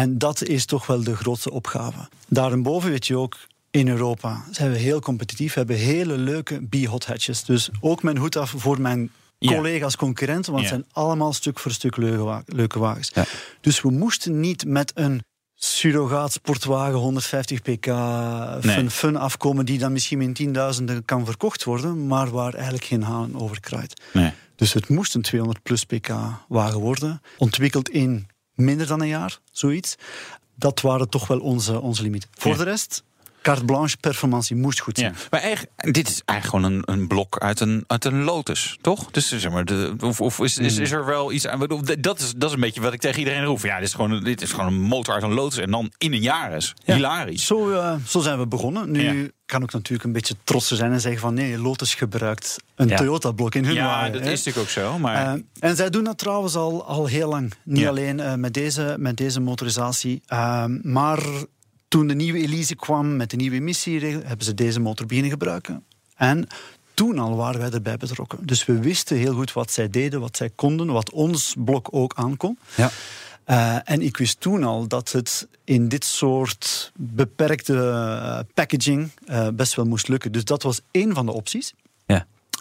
En dat is toch wel de grootste opgave. Daarboven weet je ook, in Europa zijn we heel competitief. We hebben hele leuke B-hot hatches. Dus ook mijn hoed af voor mijn Ja. collega's, concurrenten. Want Ja. het zijn allemaal stuk voor stuk leuke, wa- leuke wagens. Ja. Dus we moesten niet met een surrogaat sportwagen 150 pk Nee. fun, fun afkomen die dan misschien in tienduizenden kan verkocht worden, maar waar eigenlijk geen haan over kraait. Nee. Dus het moest een 200 plus pk wagen worden, ontwikkeld in minder dan een jaar, zoiets. Dat waren toch wel onze, onze limieten. Voor Ja. de rest, carte blanche, performantie moest goed zijn. Ja. Maar eigenlijk, dit is eigenlijk gewoon een, een blok uit een, uit een Lotus, toch? Dus zeg maar, de, of, of is, is, is er wel iets aan? Dat is, dat is een beetje wat ik tegen iedereen roep. Ja, dit is gewoon, dit is gewoon een motor uit een Lotus en dan in een Yaris. Ja. Hilarisch. Zo, eh, zo zijn we begonnen. Nu Ja. kan ik natuurlijk een beetje trots zijn en zeggen van nee, Lotus gebruikt een. Toyota-blok in hun Ja, wagen. dat hè. is natuurlijk ook zo. Maar Eh, en zij doen dat trouwens al, al heel lang. Niet alleen eh, met, deze, met deze motorisatie. maar toen de nieuwe Elise kwam met de nieuwe emissieregel, hebben ze deze motor beginnen gebruiken. En toen al waren wij erbij betrokken. Dus we wisten heel goed wat zij deden, wat zij konden, wat ons blok ook aankon. Ja. Uh, en ik wist toen al dat het in dit soort beperkte uh, packaging uh, best wel moest lukken. Dus dat was één van de opties.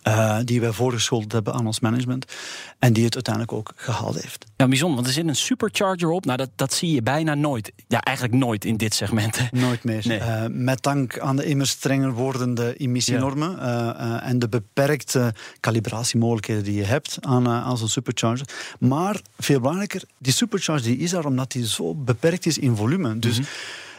Uh, die wij voorgeschoteld hebben aan ons management. En die het uiteindelijk ook gehaald heeft. Ja, bijzonder, want er zit een supercharger op. Nou, dat, dat zie je bijna nooit. Ja, eigenlijk nooit in dit segment. Nooit meer. Nee. Uh, met dank aan de immer strenger wordende emissienormen ja. uh, en de beperkte calibratiemogelijkheden die je hebt aan, aan zo'n supercharger. Maar veel belangrijker, die supercharger die is er omdat die zo beperkt is in volume. Dus mm-hmm.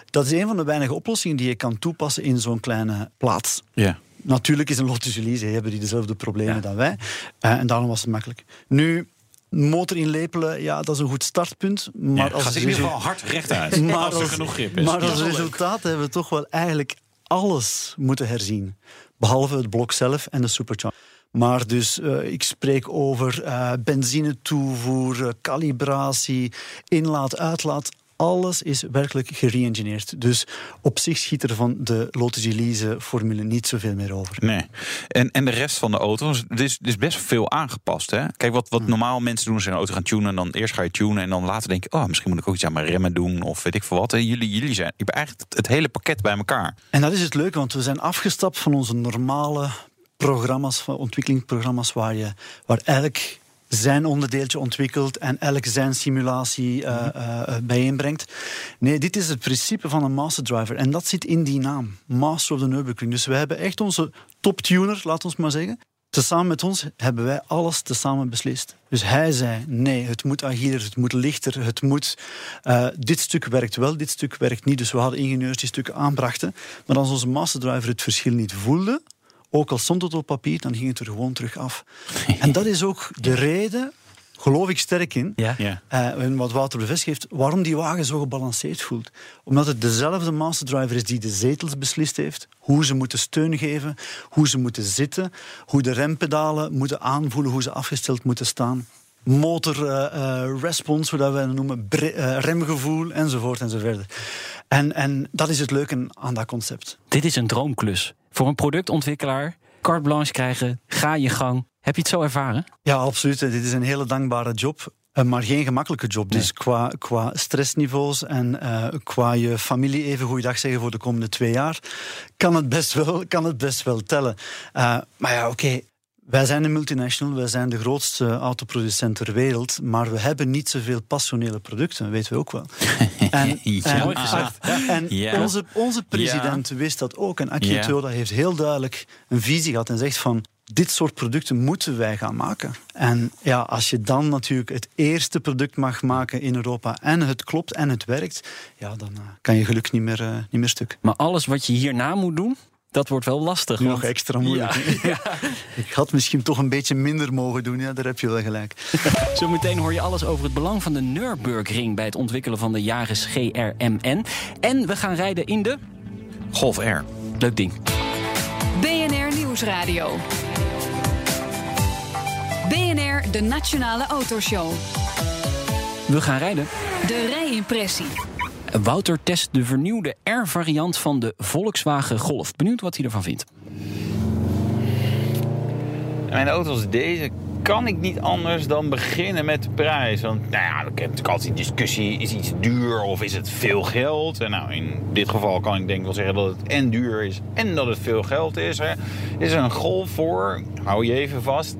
dat is een van de weinige oplossingen die je kan toepassen in zo'n kleine plaats. Ja. Natuurlijk is een Lotus Elise, hebben die dezelfde problemen ja. dan wij. Uh, en daarom was het makkelijk. Nu, motor inlepelen, ja, dat is een goed startpunt. Maar ja, als gaat in ieder geval hard rechtuit. maar als als, genoeg grip is. Maar als resultaat hebben we toch wel eigenlijk alles moeten herzien. Behalve het blok zelf en de supercharger. Maar dus uh, ik spreek over uh, benzine toevoer, calibratie, inlaat, uitlaat alles is werkelijk gereëngineerd. Dus op zich schiet er van de Lotus Elise-formule niet zoveel meer over. Nee. En, en de rest van de auto's, er is, is best veel aangepast. Hè? Kijk, wat, wat normaal mensen doen, ze een auto gaan tunen... en dan eerst ga je tunen en dan later denk je... oh, misschien moet ik ook iets aan mijn remmen doen of weet ik veel wat. En jullie, jullie zijn je hebt eigenlijk het hele pakket bij elkaar. En dat is het leuke, want we zijn afgestapt van onze normale programma's, ontwikkelingsprogramma's... waar, je, waar elk zijn onderdeeltje ontwikkelt en elk zijn simulatie uh, uh, bijeenbrengt. Nee, dit is het principe van een master driver en dat zit in die naam, Master of the Nürburgring. Dus we hebben echt onze top tuner, laat ons maar zeggen. Tezamen met ons hebben wij alles tezamen beslist. Dus hij zei: nee, het moet agieler, het moet lichter, het moet. Uh, dit stuk werkt wel, dit stuk werkt niet. Dus we hadden ingenieurs die stukken aanbrachten. Maar als onze master driver het verschil niet voelde, ook al stond het op papier, dan ging het er gewoon terug af. en dat is ook de reden, geloof ik sterk in, ja. Ja. Uh, en wat Wouter bevestigt heeft, waarom die wagen zo gebalanceerd voelt. Omdat het dezelfde master driver is die de zetels beslist heeft, hoe ze moeten steun geven, hoe ze moeten zitten, hoe de rempedalen moeten aanvoelen, hoe ze afgesteld moeten staan motor uh, uh, response, zodat we noemen, uh, remgevoel enzovoort enzovoort. En, en dat is het leuke aan dat concept. Dit is een droomklus. Voor een productontwikkelaar, carte blanche krijgen, ga je gang. Heb je het zo ervaren? Ja, absoluut. Dit is een hele dankbare job. Maar geen gemakkelijke job. Nee. Dus qua, qua stressniveaus en uh, qua je familie even goeiedag zeggen voor de komende twee jaar, kan het best wel, kan het best wel tellen. Uh, maar ja, oké. Okay. Wij zijn een multinational, wij zijn de grootste autoproducent ter wereld, maar we hebben niet zoveel passionele producten, dat weten we ook wel. En, ja, en, en ja. onze, onze president ja. wist dat ook. En Akio Toyoda heeft heel duidelijk een visie gehad en zegt van dit soort producten moeten wij gaan maken. En ja, als je dan natuurlijk het eerste product mag maken in Europa en het klopt en het werkt, ja, dan uh, kan je geluk niet meer, uh, niet meer stuk. Maar alles wat je hierna moet doen, dat wordt wel lastig. Nog want... extra moeilijk. Ja. ja. Ik had misschien toch een beetje minder mogen doen, ja, daar heb je wel gelijk. Zometeen hoor je alles over het belang van de Nürburgring bij het ontwikkelen van de Yaris GRMN. En we gaan rijden in de Golf R. Leuk ding. BNR Nieuwsradio. BNR, de Nationale Autoshow. We gaan rijden. De rijimpressie. Wouter test de vernieuwde R-variant van de Volkswagen Golf. Benieuwd wat hij ervan vindt. Mijn auto is deze kan ik niet anders dan beginnen met de prijs. Want nou ja, ik heb natuurlijk altijd die discussie: is iets duur of is het veel geld? En nou, in dit geval kan ik denk wel zeggen dat het en duur is en dat het veel geld is. Hè. Is er een golf voor, hou je even vast,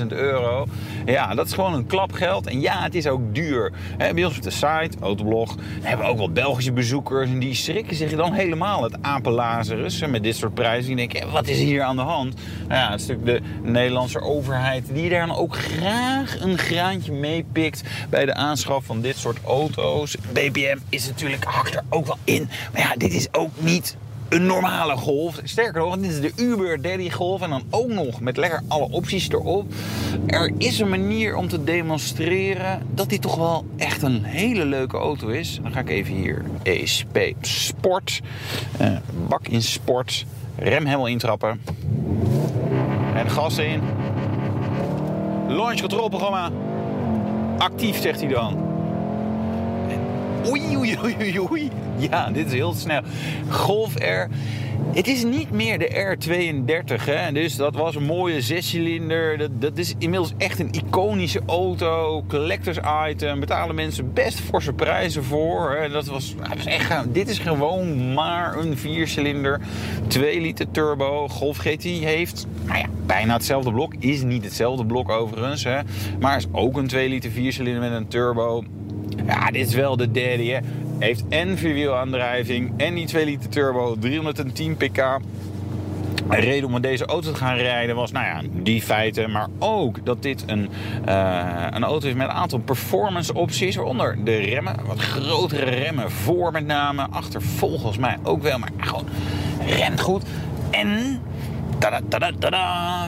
78.000 euro. Ja, dat is gewoon een klapgeld. En ja, het is ook duur. Hè, bij ons op de site, Autoblog, hebben we ook wel Belgische bezoekers. En die schrikken zich dan helemaal het apenlazerus met dit soort prijzen. Die denken, wat is hier aan de hand? Nou ja, het is natuurlijk de Nederlandse overheid die daar dan ook graag een graantje meepikt bij de aanschaf van dit soort auto's. BPM is natuurlijk hakt er ook wel in. Maar ja, dit is ook niet een normale golf. Sterker nog, dit is de Uber Daddy golf en dan ook nog met lekker alle opties erop. Er is een manier om te demonstreren dat dit toch wel echt een hele leuke auto is. Dan ga ik even hier ESP Sport, uh, bak in sport, remhemmel intrappen en gas in. Launch control programma. Actief, zegt hij dan. Oei, oei, oei, oei. Ja, dit is heel snel. Golf R. Het is niet meer de R32, hè? dus dat was een mooie zescilinder. Dat, dat is inmiddels echt een iconische auto, collectors item. Betalen mensen best forse prijzen voor. Dat was, was echt, dit is gewoon maar een viercilinder, 2 liter turbo. Golf GT heeft nou ja, bijna hetzelfde blok. Is niet hetzelfde blok overigens, hè? maar is ook een 2 liter viercilinder met een turbo. Ja, dit is wel de derde. Hè? Heeft en vierwielaandrijving en die 2 liter turbo, 310 pk. De reden om met deze auto te gaan rijden was, nou ja, die feiten. Maar ook dat dit een, uh, een auto is met een aantal performance opties. Waaronder de remmen, wat grotere remmen voor met name. Achter volgens mij ook wel, maar gewoon remt goed. En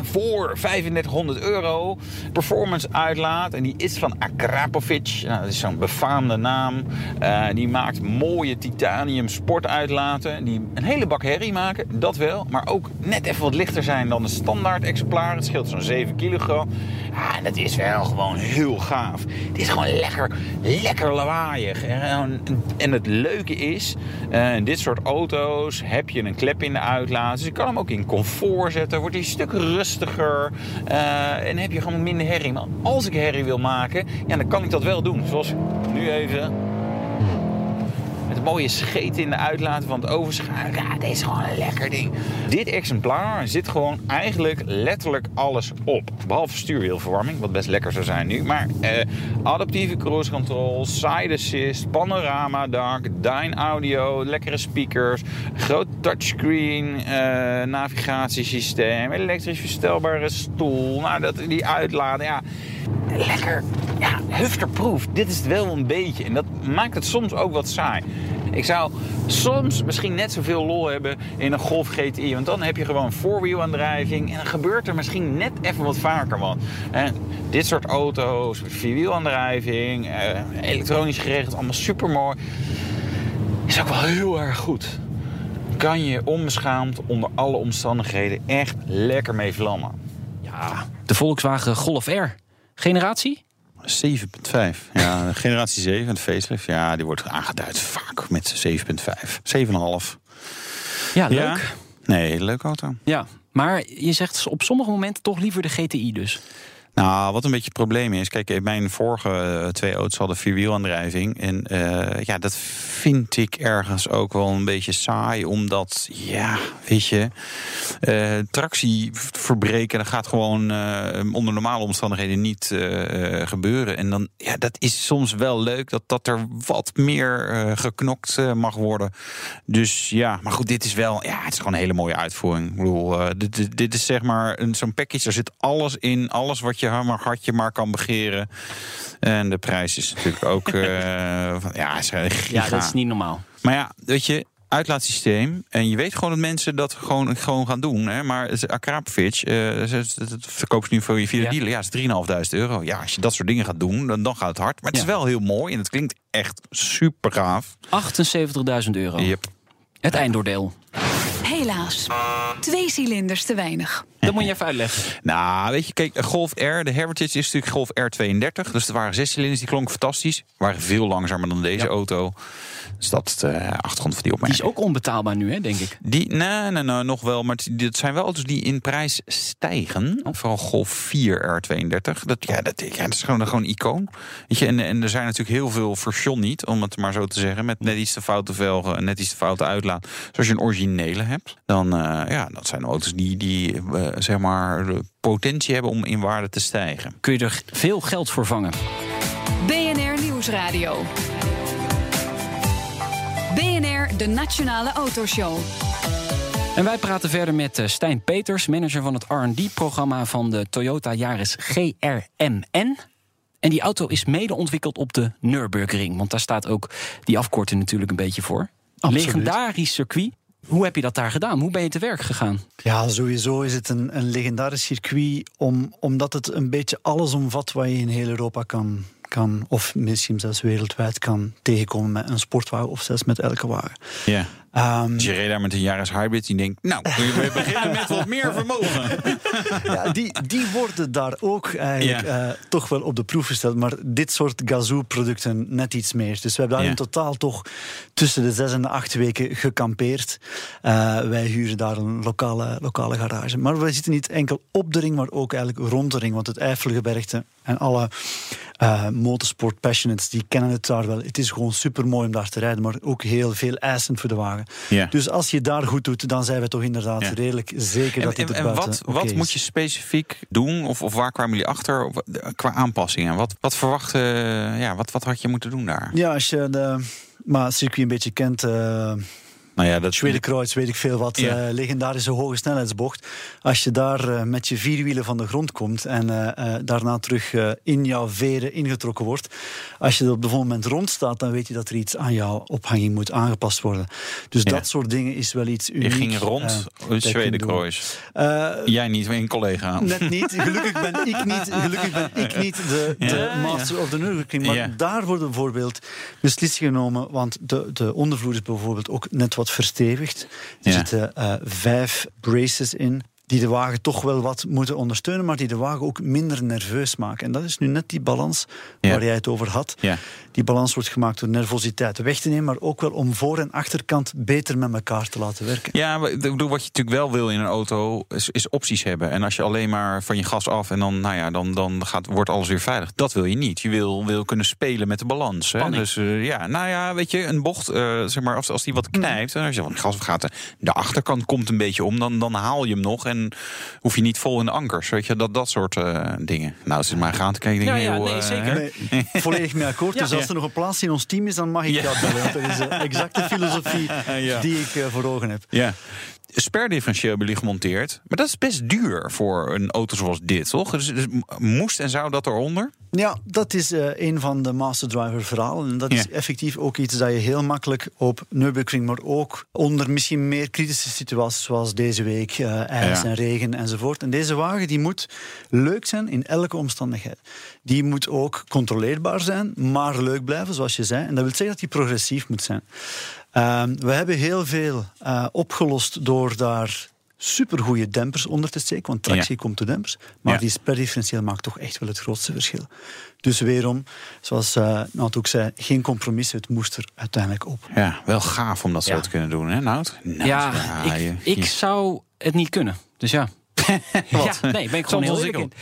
Voor 3500 euro. Performance uitlaat. En die is van Akrapovic. Nou, dat is zo'n befaamde naam. Uh, die maakt mooie titanium sportuitlaten. Die een hele bak herrie maken. Dat wel. Maar ook net even wat lichter zijn dan de standaard exemplaar. Het scheelt zo'n 7 kilogram. Ja, en dat is wel gewoon heel gaaf. Het is gewoon lekker, lekker lawaaiig. En het leuke is, in dit soort auto's heb je een klep in de uitlaat. Dus je kan hem ook in comfort zetten. Wordt hij een stuk rustiger. Uh, en heb je gewoon minder herrie. Maar als ik herrie wil maken, ja, dan kan ik dat wel doen. Zoals nu even mooie scheet in de uitlaten van het overschakelen. Ja, deze is gewoon een lekker ding. Dit exemplaar zit gewoon eigenlijk letterlijk alles op. Behalve stuurwielverwarming, wat best lekker zou zijn nu. Maar eh, adaptieve cruise control, side assist, panorama dak, audio, lekkere speakers, groot touchscreen, eh, navigatiesysteem, elektrisch verstelbare stoel. Nou, dat, die uitladen, ja lekker ja, hufterproof. Dit is het wel een beetje. En dat maakt het soms ook wat saai. Ik zou soms misschien net zoveel lol hebben in een Golf GTI. Want dan heb je gewoon voorwielaandrijving. En dan gebeurt er misschien net even wat vaker wat. Dit soort auto's, vierwielaandrijving, eh, elektronisch geregeld, allemaal super mooi. Is ook wel heel erg goed. Kan je onbeschaamd onder alle omstandigheden echt lekker mee vlammen. Ja, de Volkswagen Golf R. Generatie? 7,5. Ja, generatie 7, de facelift. Ja, die wordt aangeduid vaak met 7,5. 7,5. Ja, leuk. Ja. Nee, leuke auto. Ja, maar je zegt op sommige momenten toch liever de GTI dus. Nou, wat een beetje het probleem is. Kijk, mijn vorige twee auto's hadden vierwielaandrijving. En uh, ja, dat vind ik ergens ook wel een beetje saai. Omdat, ja, weet je, uh, tractie verbreken, dat gaat gewoon uh, onder normale omstandigheden niet gebeuren. En dan, ja, dat is soms wel leuk dat, dat er wat meer geknokt mag worden. Dus ja, maar goed, dit is wel, ja, het is gewoon een hele mooie uitvoering. Ik bedoel, dit, dit is zeg maar zo'n package, er zit alles in, alles wat je maar hartje maar kan begeren. En de prijs is natuurlijk ook. uh, van, ja, is ja, dat is niet normaal. Maar ja, weet je, uitlaatsysteem. En je weet gewoon dat mensen dat gewoon, gewoon gaan doen. Hè? Maar Akrapovic, uh, dat verkoopt ze nu voor je via de ja. dealer. Ja, is 3.500 euro. Ja, als je dat soort dingen gaat doen, dan, dan gaat het hard. Maar het ja. is wel heel mooi en het klinkt echt super gaaf. 78.000 euro. Yep. Het eindoordeel. Helaas. Twee cilinders te weinig. Dat moet je even uitleggen. Nou, weet je, kijk, Golf R, de Heritage is natuurlijk Golf R32. Dus er waren zes cilinders, die klonken fantastisch. Waren veel langzamer dan deze ja. auto. Dus dat is de achtergrond van die opmerking. Die is ook onbetaalbaar nu, hè, denk ik. Die, nee, nee, nee, nog wel. Maar dit zijn wel auto's die in prijs stijgen. Oh. Vooral Golf 4 R32. Dat, ja, dat, ja, dat is gewoon, gewoon een icoon. Weet je, en, en er zijn natuurlijk heel veel version niet, om het maar zo te zeggen. Met net iets te foute velgen en net iets te foute uitlaat. Dus als je een originele hebt, dan uh, ja, dat zijn auto's die, die uh, zeg maar de potentie hebben om in waarde te stijgen. Kun je er veel geld voor vangen? BNR Nieuwsradio. De Nationale Autoshow. En wij praten verder met Stijn Peters, manager van het R&D-programma van de Toyota Yaris GRMN. En die auto is mede ontwikkeld op de Nürburgring, want daar staat ook die afkorting natuurlijk een beetje voor. Absoluut. Legendarisch circuit. Hoe heb je dat daar gedaan? Hoe ben je te werk gegaan? Ja, sowieso is het een, een legendarisch circuit, om, omdat het een beetje alles omvat wat je in heel Europa kan, kan, of misschien zelfs wereldwijd kan tegenkomen met een sportwagen of zelfs met elke wagen. Ja. Ehm, Dus je reed daar met een Yaris Hybrid die denkt... nou, we beginnen met wat meer vermogen. ja, die, die worden daar ook eigenlijk Ja. eh, toch wel op de proef gesteld. Maar dit soort Gazoo-producten net iets meer. Dus we hebben daar Ja. in totaal toch tussen de zes en de acht weken gekampeerd. Eh, wij huren daar een lokale, lokale garage. Maar we zitten niet enkel op de ring, maar ook eigenlijk rond de ring. Want het Eifelgebergte en alle eh, motorsport passionates, die kennen het daar wel. Het is gewoon super mooi om daar te rijden, maar ook heel veel eisend voor de wagen. Ja. Dus als je het daar goed doet, dan zijn we toch inderdaad redelijk zeker En, dat en, het er en buiten wat, wat is. moet je specifiek doen? Of, of waar kwamen jullie achter Of, eh, qua aanpassingen? Wat, wat verwacht, eh, ja, wat, wat had je moeten doen daar? Ja, als je de maar het circuit een beetje kent, eh Nou ja, dat Schwedenkreuz, weet ik veel wat, Ja. eh, legendarische hoge snelheidsbocht. Als je daar eh, met je vierwielen van de grond komt en eh, daarna terug in jouw veren ingetrokken wordt, als je er op de volgende moment rond staat, dan weet je dat er iets aan jouw ophanging moet aangepast worden. Dus Ja. dat soort dingen is wel iets uniek. Je ging rond het. Schwedenkruis. Jij niet, maar een collega. Net niet. Gelukkig ben ik niet, gelukkig ben ik niet de, de Ja, master of the Nürburgring. Maar daar worden bijvoorbeeld beslissingen genomen. Want de, de ondervloer is bijvoorbeeld ook net wat verstevigd. Er Ja. zitten eh, vijf braces in. Die de wagen toch wel wat moeten ondersteunen, maar die de wagen ook minder nerveus maken. En dat is nu net die balans Ja. waar jij het over had. Ja. Die balans wordt gemaakt door nervositeit weg te nemen, maar ook wel om voor- en achterkant beter met elkaar te laten werken. Ja, maar ik bedoel, wat je natuurlijk wel wil in een auto is, is opties hebben. En als je alleen maar van je gas af en dan, nou ja, dan, dan gaat, wordt alles weer veilig. Dat wil je niet. Je wil, wil kunnen spelen met de balans. Hè? Dus eh, ja, nou ja, weet je, een bocht, eh, zeg maar, als, als die wat knijpt, en als je van gas gaat, de, de achterkant komt een beetje om, dan, dan haal je hem nog en hoef je niet vol in de ankers. Weet je, dat, dat soort eh, dingen. Nou, is maar gaan te kijken. Ja, ja, nee, eh, zeker. Nee, volledig mee akkoord. Ja. Dus als er nog een plaats in ons team is, dan mag ik Ja. bellen. Want dat is de exacte filosofie Ja. die ik eh, voor ogen heb. Ja. Sperdifferentieel hebben jullie gemonteerd. Maar dat is best duur voor een auto zoals dit, toch? Dus, dus moest en zou dat eronder? Ja, dat is eh, een van de Master Driver verhalen. En dat is effectief ook iets dat je heel makkelijk op Nürburgring, maar ook onder misschien meer kritische situaties zoals deze week, eh, ijs Ja. en regen enzovoort. En deze wagen die moet leuk zijn in elke omstandigheid. Die moet ook controleerbaar zijn, maar leuk blijven, zoals je zei. En dat wil zeggen dat die progressief moet zijn. Ehm, we hebben heel veel eh, opgelost door daar supergoeie dempers onder te steken, want tractie komt door dempers. Maar Ja. die sperdifferentieel maakt toch echt wel het grootste verschil. Dus weerom, zoals uh, Nout ook zei, geen compromis, het moest er uiteindelijk op. Ja, wel gaaf om dat zo Ja. te kunnen doen, hè, Nout? Nou, Ja, ja, ik, je- ik zou het niet kunnen. Dus ja. Wat? Ja, nee, ben ik gewoon Soms heel in.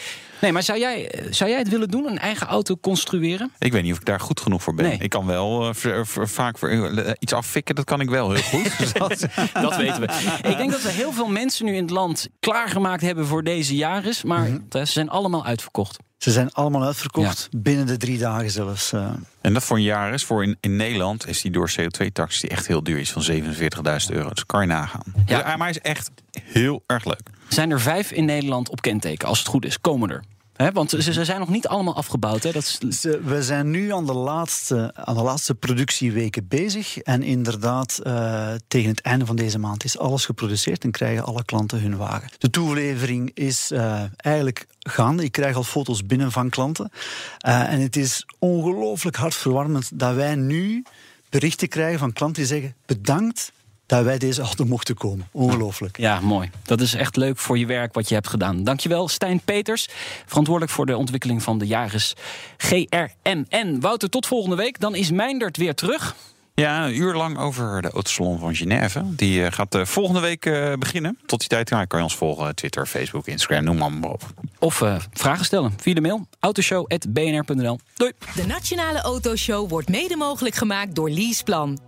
Nee, maar zou jij, eh, zou jij het willen doen, een eigen auto construeren? Ik weet niet of ik daar goed genoeg voor ben. Nee. Ik kan wel eh, ver- vaak eh, iets affikken, dat kan ik wel heel goed. Dus dat, Dat weten we. Ik denk dat we heel veel mensen nu in het land klaargemaakt hebben voor deze jaris. Maar Mhm. ze zijn allemaal uitverkocht. Ze zijn allemaal uitverkocht, binnen de drie dagen zelfs. eh. en dat voor een jaar is. Voor in, in Nederland is die door CO2-tax die echt heel duur. Is van 47.000 euro. Dus kan je nagaan. Ja. Dus, maar hij is echt heel erg leuk. Er zijn er vijf in Nederland op kenteken. Als het goed is, komen er. Want ze, zijn nog niet allemaal afgebouwd. Hè? Dat is, we zijn nu aan de laatste, aan de laatste productieweken bezig. En inderdaad, eh, tegen het einde van deze maand is alles geproduceerd en krijgen alle klanten hun wagen. De toelevering is eh, eigenlijk gaande. Ik krijg al foto's binnen van klanten. Eh, en het is ongelooflijk hartverwarmend dat wij nu berichten krijgen van klanten die zeggen: bedankt dat wij deze auto mochten komen. Ongelooflijk. ja, mooi. Dat is echt leuk voor je werk wat je hebt gedaan. Dankjewel, Stijn Peters. Verantwoordelijk voor de ontwikkeling van de Jaris GRMN. Wouter, tot volgende week. Dan is Meindert weer terug. Ja, een uur lang over de Autosalon van Genève. Die eh, gaat eh, volgende week eh, beginnen. Tot die tijd ja, kan je ons volgen. Twitter, Facebook, Instagram, noem maar, maar op. Of vragen stellen via de mail. autoshow.bnr.nl Doei. De Nationale Autoshow wordt mede mogelijk gemaakt door Leaseplan.